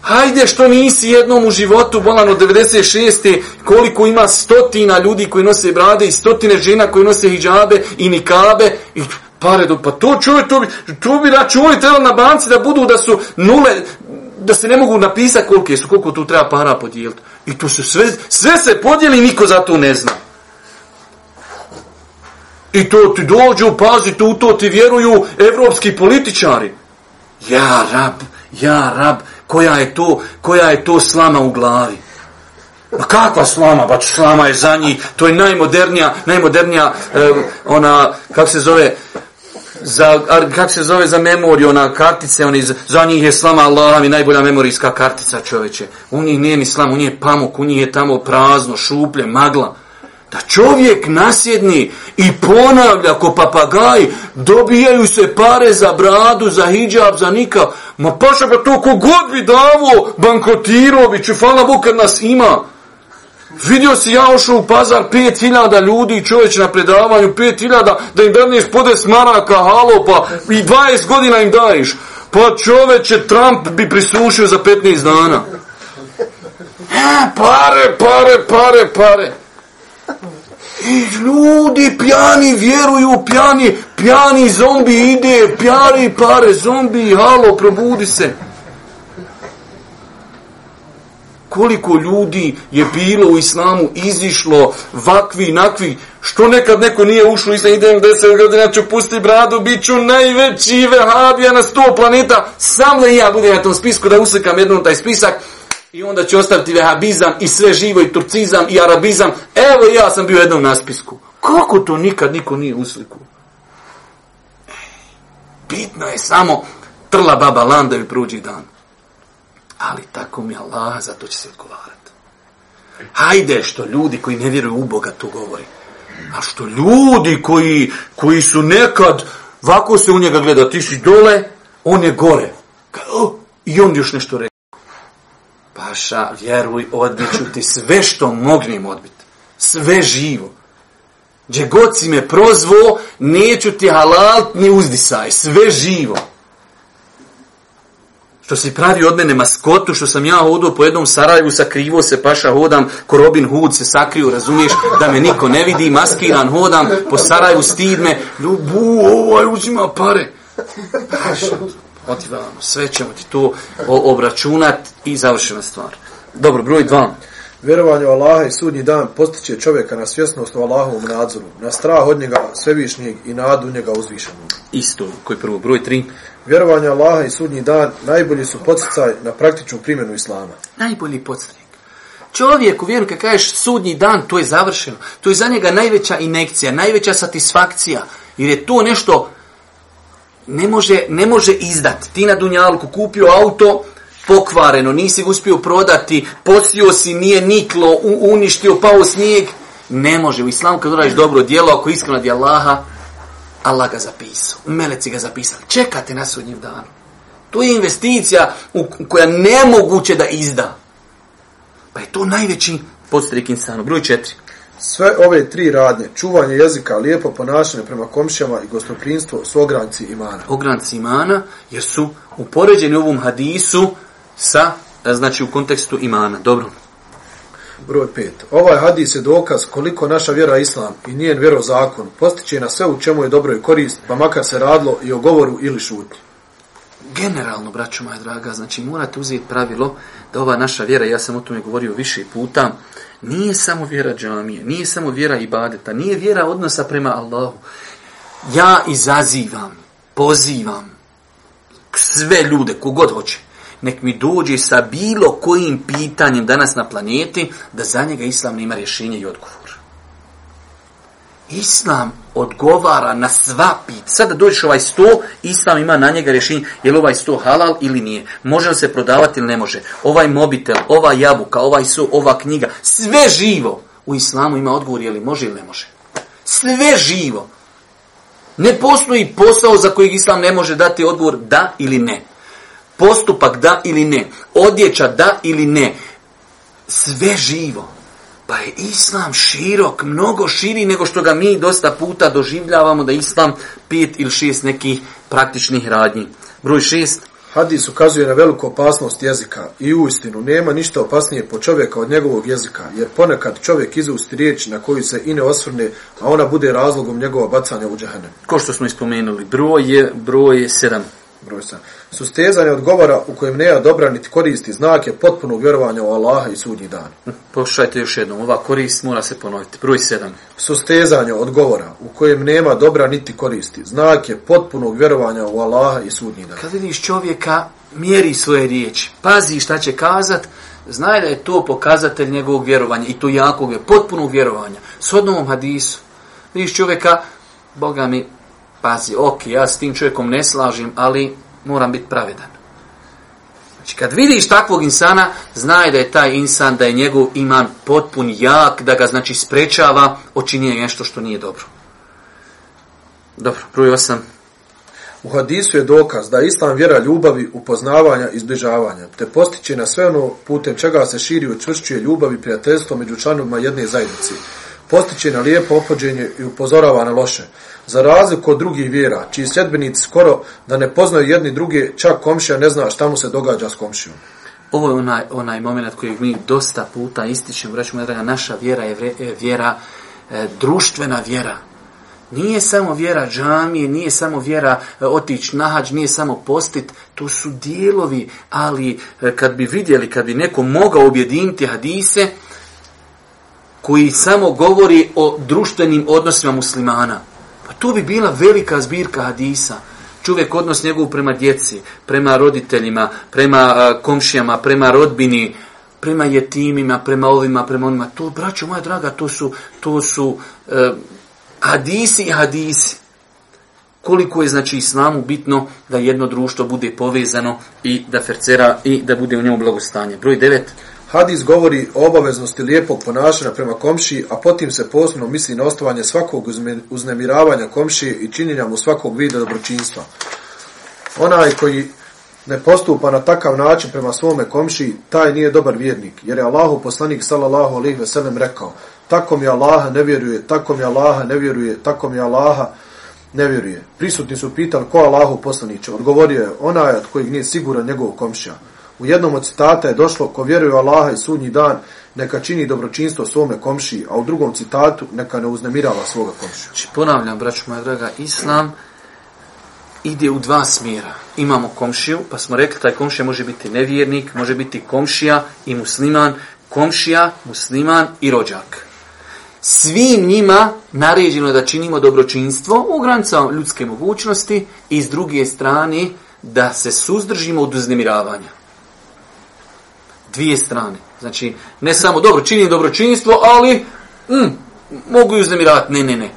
Hajde što nisi jednom u životu bolan od 96. koliko ima stotina ljudi koji nose brade i stotine žena koji nose hijabe i nikabe i pare do... Pa to čovjek, to bi, to bi računali treba na banci da budu da su nule, da se ne mogu napisati koliko su, koliko tu treba para podijeliti. I tu su sve, sve se podijeli, niko za to ne zna. I to ti dođu, pazite, u to ti vjeruju evropski političari. Ja rab, ja rab, koja je to, koja je to slama u glavi? Ma kakva slama, bač slama je za njih, to je najmodernija, najmodernija, eh, ona, kak se zove, za, ar, kak se zove za memoriju, ona kartice, oni, za njih je slama Allah mi najbolja memorijska kartica čoveče. U njih nije ni slama, u njih je pamuk, u njih je tamo prazno, šuplje, magla. Da čovjek nasjedni i ponavlja ko papagaj, dobijaju se pare za bradu, za hijab, za nikav. Ma paša pa to kogod bi davo bankotirao bi, ću fala Bog kad nas ima. Vidio si ja ošao u pazar 5000 ljudi i čovječ na predavanju 5000 da im daneš podes maraka halopa i 20 godina im daješ. Pa čoveče, Trump bi prisušio za 15 dana. Ha, e, pare, pare, pare, pare. pare. I ljudi pjani vjeruju, pjani, pjani zombi ide, pjani pare, zombi, halo, probudi se. Koliko ljudi je bilo u islamu, izišlo, vakvi, nakvi, što nekad neko nije ušlo, islam, idem deset godina, ću pusti bradu, bit ću najveći vehabija na sto planeta, sam li ja budem na tom spisku da usekam jednom taj spisak, I onda će ostaviti vehabizam i sve živo i turcizam i arabizam. Evo ja sam bio jednom na spisku. Kako to nikad niko nije uslikuo? Bitno je samo trla baba landa i pruđi dan. Ali tako mi Allah, zato će se odgovarati. Hajde što ljudi koji ne vjeruju u Boga to govori. A što ljudi koji, koji su nekad, vako se u njega gleda, ti si dole, on je gore. Oh, I on još nešto reći. Saša, vjeruj, odbiću ti sve što mognim odbiti. Sve živo. Gdje god si me prozvo, neću ti halalt ni uzdisaj. Sve živo. Što si pravi od mene maskotu, što sam ja hodio po jednom Sarajevu, sakrivo se paša hodam, ko Robin Hood se sakriju, razumiješ, da me niko ne vidi, maskiran hodam, po Sarajevu stidme, ljubu, ovaj uzima pare. Paša otivamo, sve ćemo ti tu obračunat i završena stvar. Dobro, broj dva. Vjerovanje u Allaha i sudnji dan postiće čovjeka na svjesnost u Allahovom nadzoru, na strah od njega svevišnjeg i nad u njega uzvišenog. Isto, koji je prvo, broj tri. Vjerovanje u Allaha i sudnji dan najbolji su podsjecaj na praktičnu primjenu Islama. Najbolji podsjecaj. Čovjeku vjeru kad kažeš sudnji dan, to je završeno. To je za njega najveća inekcija, najveća satisfakcija. Jer je to nešto ne može, ne može izdat. Ti na Dunjalku kupio auto, pokvareno, nisi ga uspio prodati, pocio si, nije niklo, u, uništio, pao snijeg. Ne može. U islamu kad uradiš dobro djelo, ako iskreno di Allaha, Allah ga zapisao. Meleci ga zapisali. Čekate na sudnjiv dan. To je investicija u, u koja nemoguće da izda. Pa je to najveći podstrik insanu. Broj četiri. Sve ove tri radnje, čuvanje jezika, lijepo ponašanje prema komšijama i gostoprinstvo su ogranci imana. Ogranci imana jer su upoređeni ovom hadisu sa, e, znači u kontekstu imana. Dobro. Broj pet. Ovaj hadis je dokaz koliko naša vjera islam i njen vjero zakon postiče na sve u čemu je dobro i korist, pa makar se radlo i o govoru ili šutnju. Generalno, braću moja draga, znači morate uzeti pravilo da ova naša vjera, ja sam o tome govorio više puta, nije samo vjera džamije, nije samo vjera ibadeta, nije vjera odnosa prema Allahu. Ja izazivam, pozivam sve ljude, kogod hoće, nek mi dođe sa bilo kojim pitanjem danas na planeti, da za njega islam nema rješenja i odgovor. Islam odgovara na sva pitanja. Sada dođeš ovaj sto, Islam ima na njega rješenje, je li ovaj sto halal ili nije. Može li se prodavati ili ne može. Ovaj mobitel, ova jabuka, ovaj su, ova knjiga, sve živo u Islamu ima odgovor je li može ili ne može. Sve živo. Ne postoji posao za kojeg Islam ne može dati odgovor da ili ne. Postupak da ili ne. Odjeća da ili ne. Sve živo. Pa je islam širok, mnogo širi nego što ga mi dosta puta doživljavamo da islam pet ili šest nekih praktičnih radnji. Broj šest. Hadis ukazuje na veliku opasnost jezika i u istinu nema ništa opasnije po čovjeka od njegovog jezika, jer ponekad čovjek izusti riječ na koju se i ne osvrne, a ona bude razlogom njegova bacanja u džahene. Ko što smo ispomenuli, broj je, broj je sedam broj sam. Sustezanje odgovara u kojem ne dobra niti koristi znake potpunog vjerovanja u Allaha i sudnji dan. Hm, Pošajte još jednom, ova korist mora se ponoviti. Broj sedam. Sustezanje odgovara u kojem nema dobra niti koristi znake potpunog vjerovanja u Allaha i sudnji dan. Kad vidiš čovjeka, mjeri svoje riječi, pazi šta će kazat, znaje da je to pokazatelj njegovog vjerovanja i to jakog je, potpunog vjerovanja. S odnovom hadisu, vidiš čovjeka, Boga mi, pazi, ok, ja s tim čovjekom ne slažim, ali moram biti pravedan. Znači, kad vidiš takvog insana, znaj da je taj insan, da je njegov iman potpun jak, da ga, znači, sprečava, očinije nešto što nije dobro. Dobro, prvi osam. U hadisu je dokaz da islam vjera ljubavi, upoznavanja i zbližavanja, te postiće na sve ono putem čega se širi i učvršćuje ljubav i prijateljstvo među članovima jedne zajednice. Postiće na lijepo opođenje i upozorava na loše za razliku od drugih vjera, čiji sljedbenici skoro da ne poznaju jedni druge, čak komšija ne zna šta mu se događa s komšijom. Ovo je onaj, onaj moment koji mi dosta puta ističemo, vraćamo, draga, naša vjera je vre, e, vjera, e, društvena vjera. Nije samo vjera džamije, nije samo vjera e, otići na hađ, nije samo postit, to su dijelovi, ali e, kad bi vidjeli, kad bi neko mogao objediniti hadise, koji samo govori o društvenim odnosima muslimana, to bi bila velika zbirka hadisa. Čovjek odnos njegov prema djeci, prema roditeljima, prema komšijama, prema rodbini, prema jetimima, prema ovima, prema onima. To, braćo moja draga, to su, to su eh, hadisi i hadisi. Koliko je znači islamu bitno da jedno društvo bude povezano i da fercera i da bude u njemu blagostanje. Broj devet. Hadis govori o obaveznosti lijepog ponašanja prema komši, a potim se posebno misli na ostavanje svakog uznemiravanja komši i činjenja mu svakog vida dobročinstva. Onaj koji ne postupa na takav način prema svome komši, taj nije dobar vjernik, jer je Allahu poslanik sallallahu alejhi ve sellem rekao: "Tako mi Allaha ne vjeruje, tako mi Allaha ne vjeruje, tako mi Allaha ne vjeruje." Prisutni su pitali ko Allahu poslanik, odgovorio je: "Onaj od kojeg nije siguran njegov komšija." U jednom od citata je došlo, ko vjeruje Allaha i sudnji dan, neka čini dobročinstvo svome komši, a u drugom citatu neka ne uznemirava svoga komšija. Znači, ponavljam, braću moja draga, Islam ide u dva smjera. Imamo komšiju, pa smo rekli, taj komšija može biti nevjernik, može biti komšija i musliman, komšija, musliman i rođak. Svim njima naređeno je da činimo dobročinstvo u granicama ljudske mogućnosti i s druge strane da se suzdržimo od uznemiravanja dvije strane. Znači, ne samo dobro, činim dobročinstvo, ali mm, mogu i uznemiravati. Ne, ne, ne.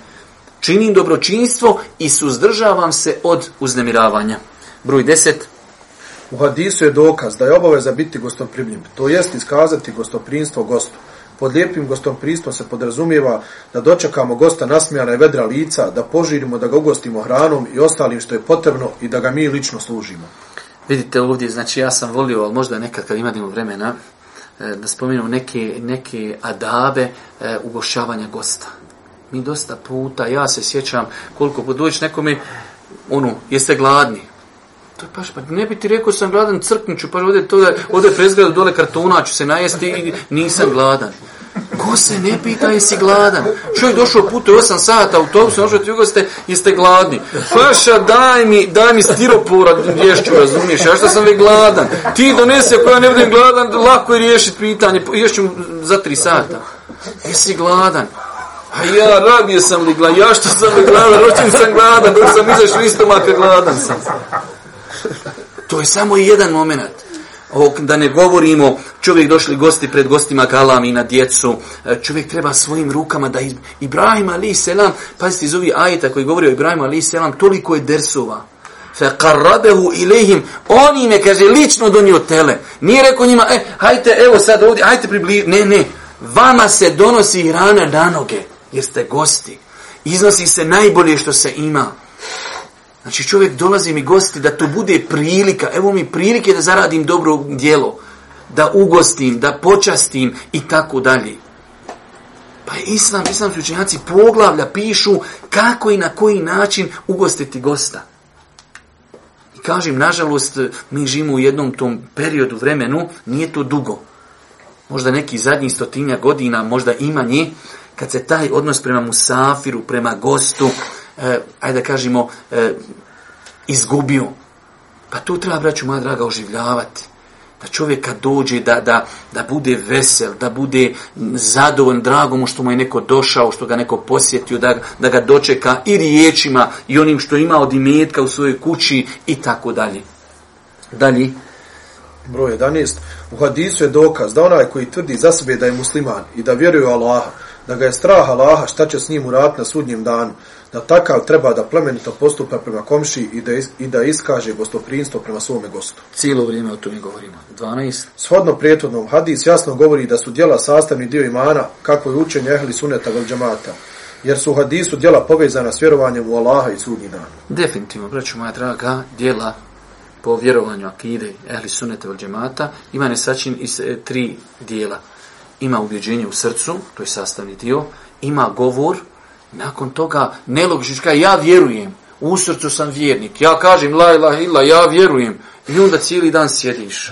Činim dobročinstvo i suzdržavam se od uznemiravanja. Broj deset. U hadisu je dokaz da je obaveza biti gostoprimljiv, to jest iskazati gostoprinstvo gostu. Pod lijepim gostoprinstvom se podrazumijeva da dočekamo gosta nasmijana i vedra lica, da požirimo da ga ugostimo hranom i ostalim što je potrebno i da ga mi lično služimo. Vidite ovdje, znači ja sam volio, ali možda nekad kad imadimo vremena, e, da spominu neke, neke adabe e, ugošavanja gosta. Mi dosta puta, ja se sjećam koliko god dođeš nekome, ono, jeste gladni. To je paš, pa ne bi ti rekao sam gladan, crknuću, pa ovdje, toga, ovdje prezgradu dole kartona ću se najesti i nisam gladan. Ko se ne pita jesi gladan? Čovjek došao put 8 sata autobusom, možete ugoste, jeste gladni. Paša, daj mi, daj mi stiropora, ješću, razumiješ, ja što sam već gladan. Ti donesi, ako ja ne budem gladan, lako je riješit pitanje, ješću za 3 sata. Jesi gladan? A ja, radije sam li gladan, ja što sam li gladan, ročin sam gladan, dok sam izaš u istomaka, gladan sam. To je samo jedan moment da ne govorimo, čovjek došli gosti pred gostima galami na djecu, e, čovjek treba svojim rukama da iz... Ibrahim ali selam, pazite iz ovih ajeta koji govori o Ibrahim ali selam, toliko je dersova. Fe karrabehu ilihim, on im je, kaže, lično donio tele. Nije rekao njima, e, hajte, evo sad ovdje, hajte približi, ne, ne, vama se donosi hrana na noge, jer ste gosti. Iznosi se najbolje što se ima. Znači čovjek dolazi mi gosti da to bude prilika. Evo mi prilike da zaradim dobro dijelo. Da ugostim, da počastim i tako dalje. Pa islam, islamski učenjaci poglavlja pišu kako i na koji način ugostiti gosta. I kažem, nažalost, mi živimo u jednom tom periodu vremenu, nije to dugo. Možda neki zadnji stotinja godina, možda imanje, kad se taj odnos prema musafiru, prema gostu, eh, ajde da kažemo, eh, izgubio. Pa tu treba, braću, moja draga, oživljavati. Da čovjek kad dođe, da, da, da bude vesel, da bude zadovoljan, drago mu što mu je neko došao, što ga neko posjetio, da, da ga dočeka i riječima, i onim što ima od imetka u svojoj kući, i tako dalje. Dalje. Broj 11. U hadisu je dokaz da onaj koji tvrdi za sebe da je musliman i da vjeruje Allaha, da ga je strah Allaha šta će s njim urati na sudnjem danu, da takav treba da plemenito postupa prema komši i da, i da iskaže gostoprinstvo prema svome gostu. Cijelo vrijeme o tome govorimo. 12. Shodno prijetvodnom hadis jasno govori da su djela sastavni dio imana kako je učenje ehli suneta vel džamata. Jer su hadisu djela povezana s vjerovanjem u Allaha i sudnji dan. Definitivno, braću moja draga, djela po vjerovanju akide ehli suneta vel džamata ima nesačin iz e, tri dijela. Ima ubjeđenje u srcu, to je sastavni dio, ima govor, Nakon toga, nelogično što ja vjerujem, u srcu sam vjernik, ja kažem, la ilaha illa, ja vjerujem, i onda cijeli dan sjediš.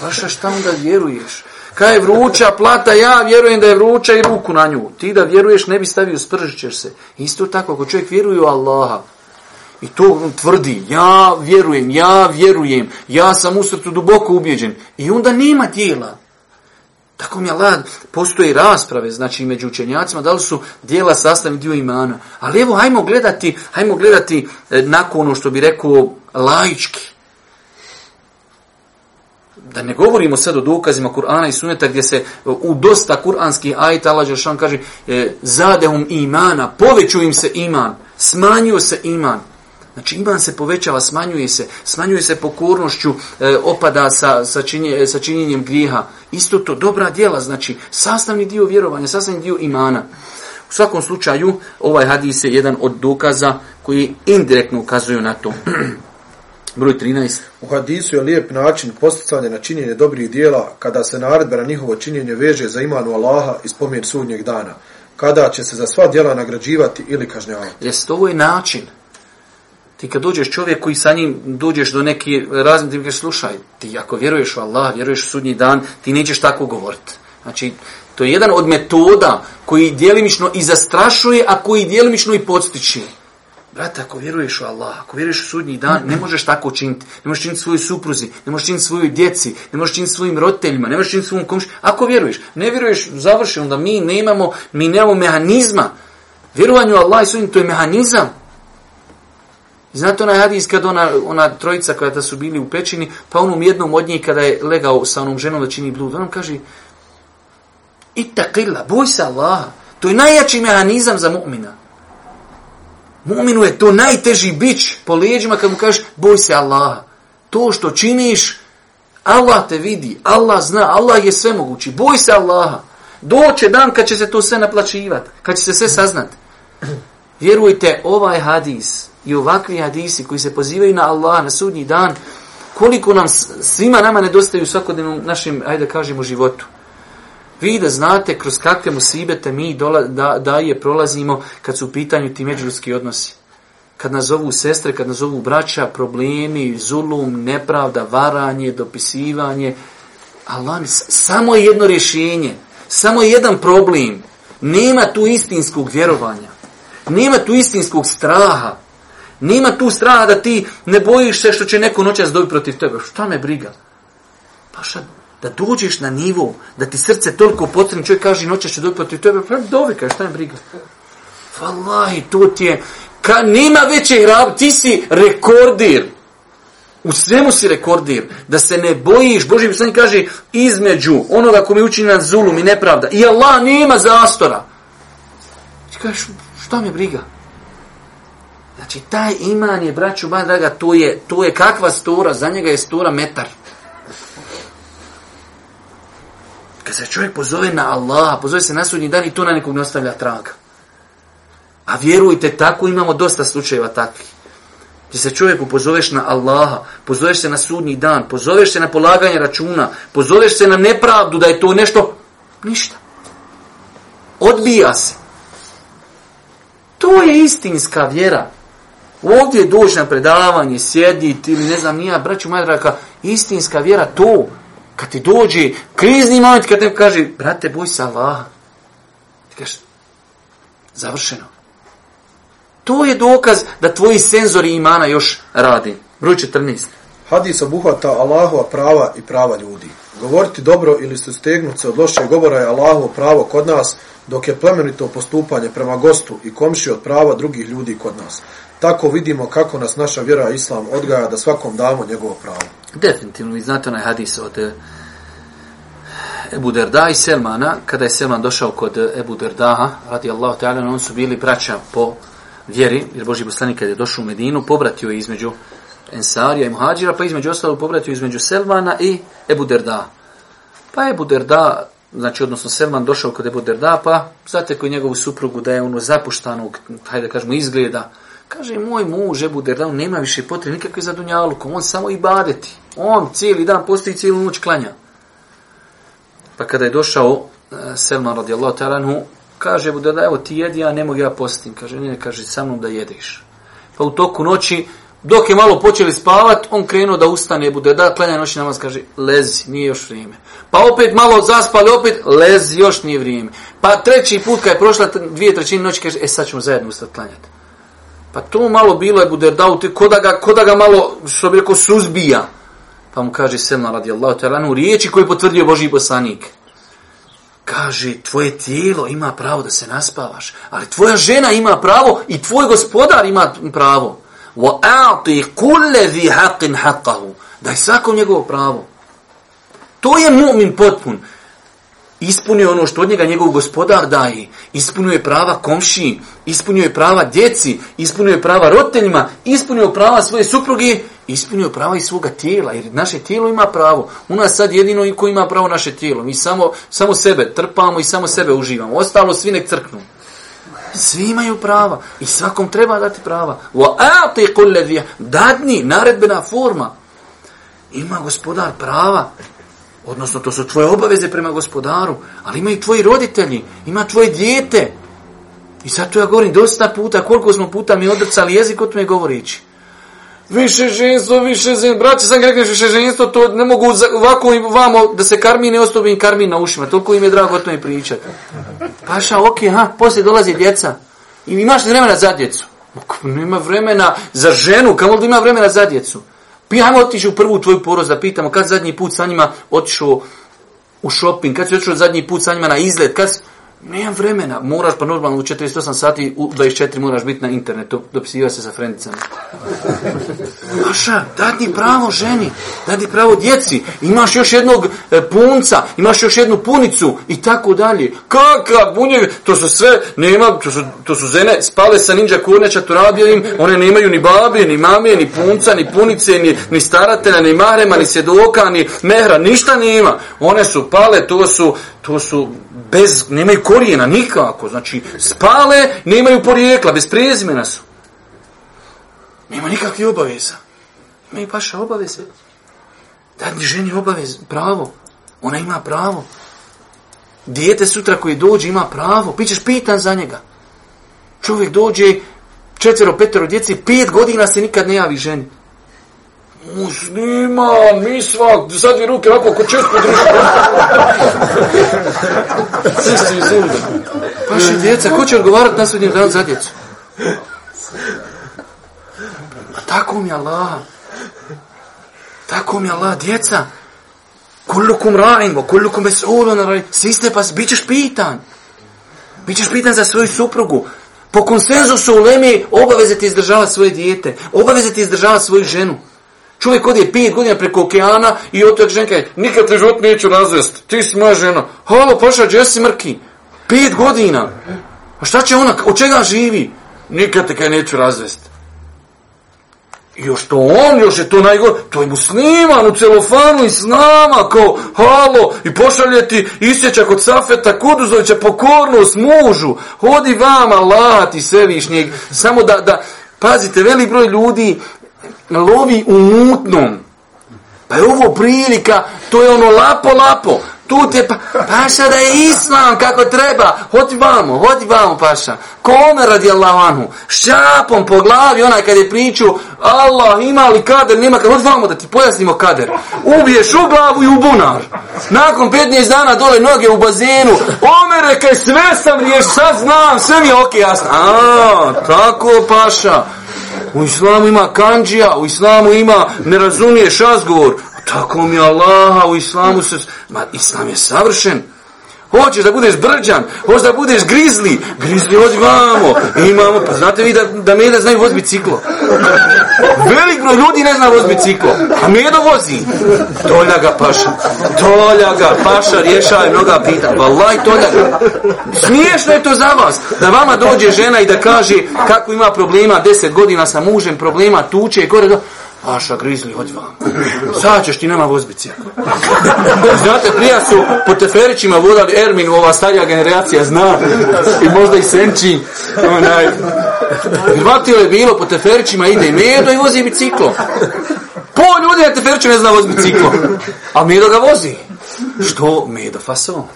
Paša, šta onda vjeruješ? Kaj je vruća plata, ja vjerujem da je vruća i ruku na nju. Ti da vjeruješ, ne bi stavio, spržit ćeš se. Isto tako, ako čovjek vjeruje u Allaha, i to on tvrdi, ja vjerujem, ja vjerujem, ja sam u srcu duboko ubjeđen, i onda nema tijela. Tako mi je lad, postoje rasprave, znači među učenjacima, da li su dijela sastavni dio imana. Ali evo, hajmo gledati, hajmo gledati e, nakon ono što bi rekao lajički. Da ne govorimo sad o dokazima Kur'ana i Suneta gdje se e, u dosta kur'anskih ajta Allah Žešan kaže e, zadehum imana, povećuju im se iman, smanjio se iman. Znači iman se povećava, smanjuje se, smanjuje se pokornošću, e, opada sa, sa, činje, sa činjenjem grijeha. Isto to, dobra djela, znači sastavni dio vjerovanja, sastavni dio imana. U svakom slučaju, ovaj hadis je jedan od dokaza koji indirektno ukazuju na to. Broj 13. U hadisu je lijep način posticanje na činjenje dobrih dijela kada se naredba na njihovo činjenje veže za imanu Allaha i spomen sudnjeg dana. Kada će se za sva dijela nagrađivati ili kažnjavati. Jeste, ovo je način. Ti kad dođeš čovjek koji sa njim dođeš do neki razmi, ti mi kažeš, slušaj, ti ako vjeruješ u Allah, vjeruješ u sudnji dan, ti nećeš tako govoriti. Znači, to je jedan od metoda koji dijelimično i zastrašuje, a koji dijelimično i podstiče. Brate, ako vjeruješ u Allah, ako vjeruješ u sudnji dan, ne možeš tako činiti. Ne možeš činiti svojoj supruzi, ne možeš činiti svojoj djeci, ne možeš činiti svojim roditeljima, ne možeš činiti svom komšu. Ako vjeruješ, ne vjeruješ, završi, onda mi nemamo, mi nemamo mehanizma. Vjerovanju Allah i sudnji, to je mehanizam. Znate onaj hadis kad ona, ona trojica koja da su bili u pećini, pa onom jednom od njih kada je legao sa onom ženom da čini blud, on kaže, itakila, boj se Allaha. To je najjači mehanizam za mu'mina. Mu'minu je to najteži bić po leđima kad mu kažeš, boj se Allaha. To što činiš, Allah te vidi, Allah zna, Allah je sve mogući. Boj se Allaha. Doće dan kad će se to sve naplaćivati, kad će se sve saznati. Vjerujte, ovaj hadis, I ovakvi hadisi koji se pozivaju na Allah, na sudnji dan, koliko nam svima nama nedostaju u svakodnevnom našem, ajde da kažemo, životu. Vi da znate kroz kakve musibete mi dola, da, da je prolazimo kad su u pitanju ti međuljski odnosi. Kad nas zovu sestre, kad nas zovu braća, problemi, zulum, nepravda, varanje, dopisivanje. Allah mi, samo je jedno rješenje, samo je jedan problem. Nema tu istinskog vjerovanja. Nema tu istinskog straha. Nima tu straha da ti ne bojiš se što će neko noćas dobiti protiv tebe. Šta me briga? Pa šta, da dođeš na nivo, da ti srce toliko potrebno, čovjek kaže noćas će dobiti protiv tebe, pa dovi kaže, šta me briga? Valahi, to ti je, ka, nima veće hrabi, ti si rekordir. U svemu si rekordir. Da se ne bojiš, Boži mi kaže, između onoga ko mi učini na zulum i nepravda. I Allah nima zastora. Ti kažeš, šta me briga? Znači, taj iman je, braću, ba, draga, to je, to je kakva stura, za njega je stura metar. Kad se čovjek pozove na Allaha, pozove se na sudnji dan i to na nekog ne ostavlja traga. A vjerujte, tako imamo dosta slučajeva takvih. Gdje se čovjeku pozoveš na Allaha, pozoveš se na sudnji dan, pozoveš se na polaganje računa, pozoveš se na nepravdu da je to nešto, ništa. Odbija se. To je istinska vjera ovdje doći na predavanje, sjediti ili ne znam nija, braću moja draga, istinska vjera to, kad ti dođe krizni moment, kad te kaže, brate, boj se Allah, ti kažeš, završeno. To je dokaz da tvoji senzori imana još radi. Broj 14. Hadis obuhvata Allahova prava i prava ljudi. Govoriti dobro ili se stegnuti se od lošeg govora je Allahovo pravo kod nas, dok je plemenito postupanje prema gostu i komši od prava drugih ljudi kod nas tako vidimo kako nas naša vjera islam odgaja da svakom damo njegovo pravo. Definitivno, vi znate onaj hadis od eh, Ebu Derda i Selmana, kada je Selman došao kod eh, Ebu Derdaha, radi Allah ta'ala, on su bili braća po vjeri, jer Boži poslanik kad je došao u Medinu, pobratio je između Ensarija i Muhađira, pa između ostalog pobratio je između Selmana i Ebu Derda. Pa Ebu Derda, znači odnosno Selman došao kod Ebu Derda, pa zate koji njegovu suprugu da je ono zapuštanog, hajde kažemo, izgleda, Kaže, moj muž, Ebu Derdan, nema više potrebe nikakve za Dunjalukom, on samo i badeti. On cijeli dan postoji, cijelu noć klanja. Pa kada je došao e, Selman radijallahu taranhu, kaže Ebu Derdan, evo ti jedi, ja ne mogu ja postim. Kaže, ne, kaže, sa mnom da jedeš. Pa u toku noći, dok je malo počeli spavat, on krenuo da ustane Ebu Derdan, klanja noći namaz, kaže, lezi, nije još vrijeme. Pa opet malo zaspali, opet, lezi, još nije vrijeme. Pa treći put, kada je prošla dvije trećine noći, kaže, e, sad ćemo zajedno ustati klanjati. Pa to malo bilo je Buderdau, te koda ga, koda ga malo, što bi rekao, suzbija. Pa mu kaže Semna radi Allahu ta'ala, u riječi koju je potvrdio Boži poslanik. Kaže, tvoje tijelo ima pravo da se naspavaš, ali tvoja žena ima pravo i tvoj gospodar ima pravo. Wa a'ti kulle zi haqin haqahu. Daj svako njegovo pravo. To je mu'min potpun ispunio ono što od njega njegov gospodar daje, ispunio je prava komši, ispunio je prava djeci, ispunio je prava roditeljima, ispunio prava svoje supruge, ispunio prava i svoga tijela, jer naše tijelo ima pravo. U nas sad jedino i ko ima pravo naše tijelo. Mi samo, samo sebe trpamo i samo sebe uživamo. Ostalo svi nek crknu. Svi imaju prava i svakom treba dati prava. Wa ati kulle dadni, naredbena forma. Ima gospodar prava, Odnosno, to su tvoje obaveze prema gospodaru, ali imaju tvoji roditelji, ima tvoje djete. I sad tu ja govorim, dosta puta, koliko smo puta mi odrcali jezik od me govorići. Više ženstvo, više ženstvo, braće sam rekneš više ženstvo, to ne mogu ovako im vamo da se karmi ne ostavi im karmi na ušima, toliko im je drago o tome pričati. Paša, ok, ha, poslije dolazi djeca. I imaš li vremena za djecu? Nema vremena za ženu, kamo li ima vremena za djecu? Mi hajmo otići u prvu tvoju porost da pitamo kad zadnji put sa njima otišao u šoping, kad si otišao zadnji put sa njima na izlet, kad si... Nemam vremena. Moraš pa normalno u 48 sati, u 24 moraš biti na internetu, dopisiva se sa frendicama. Maša, dadi pravo ženi, dadi pravo djeci, imaš još jednog e, punca, imaš još jednu punicu i tako dalje. Kaka, bunje, to su sve, nema, to su, to su zene, spale sa ninja kurneća, to rabio im, one nemaju ni babi, ni mami, ni punca, ni punice, ni, ni staratelja, ni marema, ni sjedoka, ni mehra, ništa nema. One su pale, to su, to su bez, nemaju ko korijena nikako, znači spale, nemaju porijekla, bez prezimena su. Nema nikakve obaveza. Imaju paša obaveze. Dadni ženi obavez, pravo. Ona ima pravo. Dijete sutra koji dođe ima pravo. Bićeš pitan za njega. Čovjek dođe, četvero, petero djeci, pet godina se nikad ne javi ženi. Muslima, mi sva, sad dvije ruke ovako, ko čest po drugu. Sisti, zemlje. Vaše djeca, ko će odgovarati na svijetnji dan za djecu? A tako mi je Allah. Tako mi je Allah, djeca. Kullukum ra'in, wa kullukum mes'ulu na ra'in. Svi ste pas, bit ćeš pitan. Bit ćeš pitan za svoju suprugu. Po konsenzusu u Lemi obavezati izdržavati svoje dijete. Obavezati izdržavati svoju ženu. Čovjek ode pet godina preko okeana i otak ženka je, nikad te život neću razvesti, ti si moja žena. Halo, paša, gdje si mrki? Pet godina. A šta će ona, od čega živi? Nikad te kaj neću razvesti. I još to on, još je to najgore, to je musliman u celofanu i s nama, ko, halo, i pošalje ti isjeća kod Safeta Kuduzovića pokornost mužu, hodi vama, lati sevišnjeg, samo da, da, pazite, veli broj ljudi lovi u mutnom. Pa je ovo prilika, to je ono lapo, lapo. Tu te pa, paša da je islam kako treba. Hodi vamo, hodi vamo paša. Kome radi Allahu anhu? Šapom po glavi onaj kad je pričao Allah ima li kader, nema kader. Hodi vamo da ti pojasnimo kader. Ubiješ u glavu i u bunar. Nakon 15 dana dole noge u bazenu. Omer rekaj sve sam riješ, sad znam, sve mi je okej okay, jasno. A, tako paša. U islamu ima kanđija, u islamu ima, ne razumiješ, razgovor. Tako mi Allaha, u islamu se... Ma, islam je savršen. Hoćeš da budeš brđan, hoćeš da budeš grizli, grizli hoć vamo, imamo, pa znate vi da, da Meda znaju voz biciklo. Velik broj ljudi ne zna voz biciklo, a Medo vozi. Tolja ga paša, tolja ga paša, rješaj mnoga pita, valaj tolja ga. Smiješno je to za vas, da vama dođe žena i da kaže kako ima problema, deset godina sa mužem, problema, tuče, gore, gore. Aša Grizli, hoć vam. Sad ti nama vozbici. Znate, prija su po teferićima vodali Ermin, ova starija generacija zna. I možda i Senči. Onaj. Hvatio je bilo, po teferićima ide Medo i vozi biciklo. Po ljudi na teferiću ne zna vozi biciklo. A Medo ga vozi. Što Medo faso?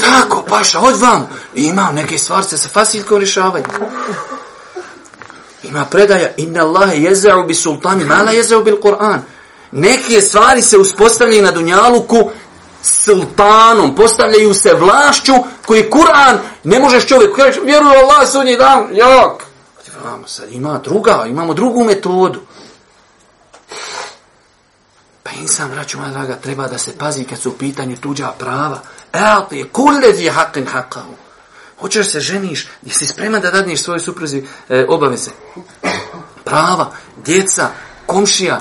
tako, paša, hoć vam. Imam neke stvari, se sa fasiljkom rješavaju. Ima predaja inna Allahe jeza'u bi sultani, mala jeza'u bil Kur'an. Neke stvari se uspostavljaju na dunjaluku sultanom, postavljaju se vlašću koji Kur'an ne možeš čovjeku kreći, vjeruj Allah sudnji dan, jok. Vamo sad ima druga, imamo drugu metodu. Pa insan, vraću, moja draga, treba da se pazi kad su u pitanju tuđa prava. Ati, kulle zi haqin haqahu. Hoćeš se ženiš, jesi spreman da dadneš svojoj suprazi e, obaveze? Prava, djeca, komšija,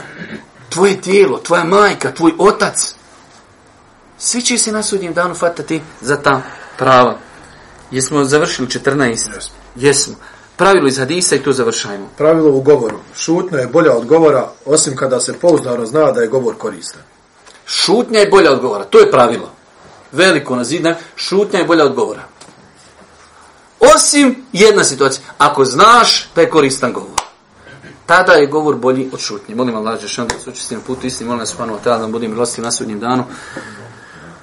tvoje tijelo, tvoja majka, tvoj otac. Svi će se na sudnjem danu fatati za ta prava. Jesmo završili 14. Jesmo. Jesmo. Pravilo iz Hadisa i to završajmo. Pravilo u govoru. Šutna je bolja od govora, osim kada se pouzdano zna da je govor koristan. Šutnja je bolja od govora. To je pravilo. Veliko na zidne. Šutnja je bolja od govora. Osim jedna situacija. Ako znaš da je koristan govor. Tada je govor bolji od šutnje. Molim Allah, da što se učestim na putu istini. Molim vas, Panu Atala, da vam budim rostim na sudnjem danu.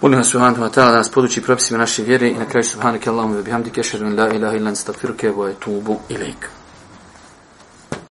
Molim vas, Subhanu Atala, da nas podući propisima naše vjere. I na kraju, Subhanu Atala, da vam budim rostim na sudnjem danu.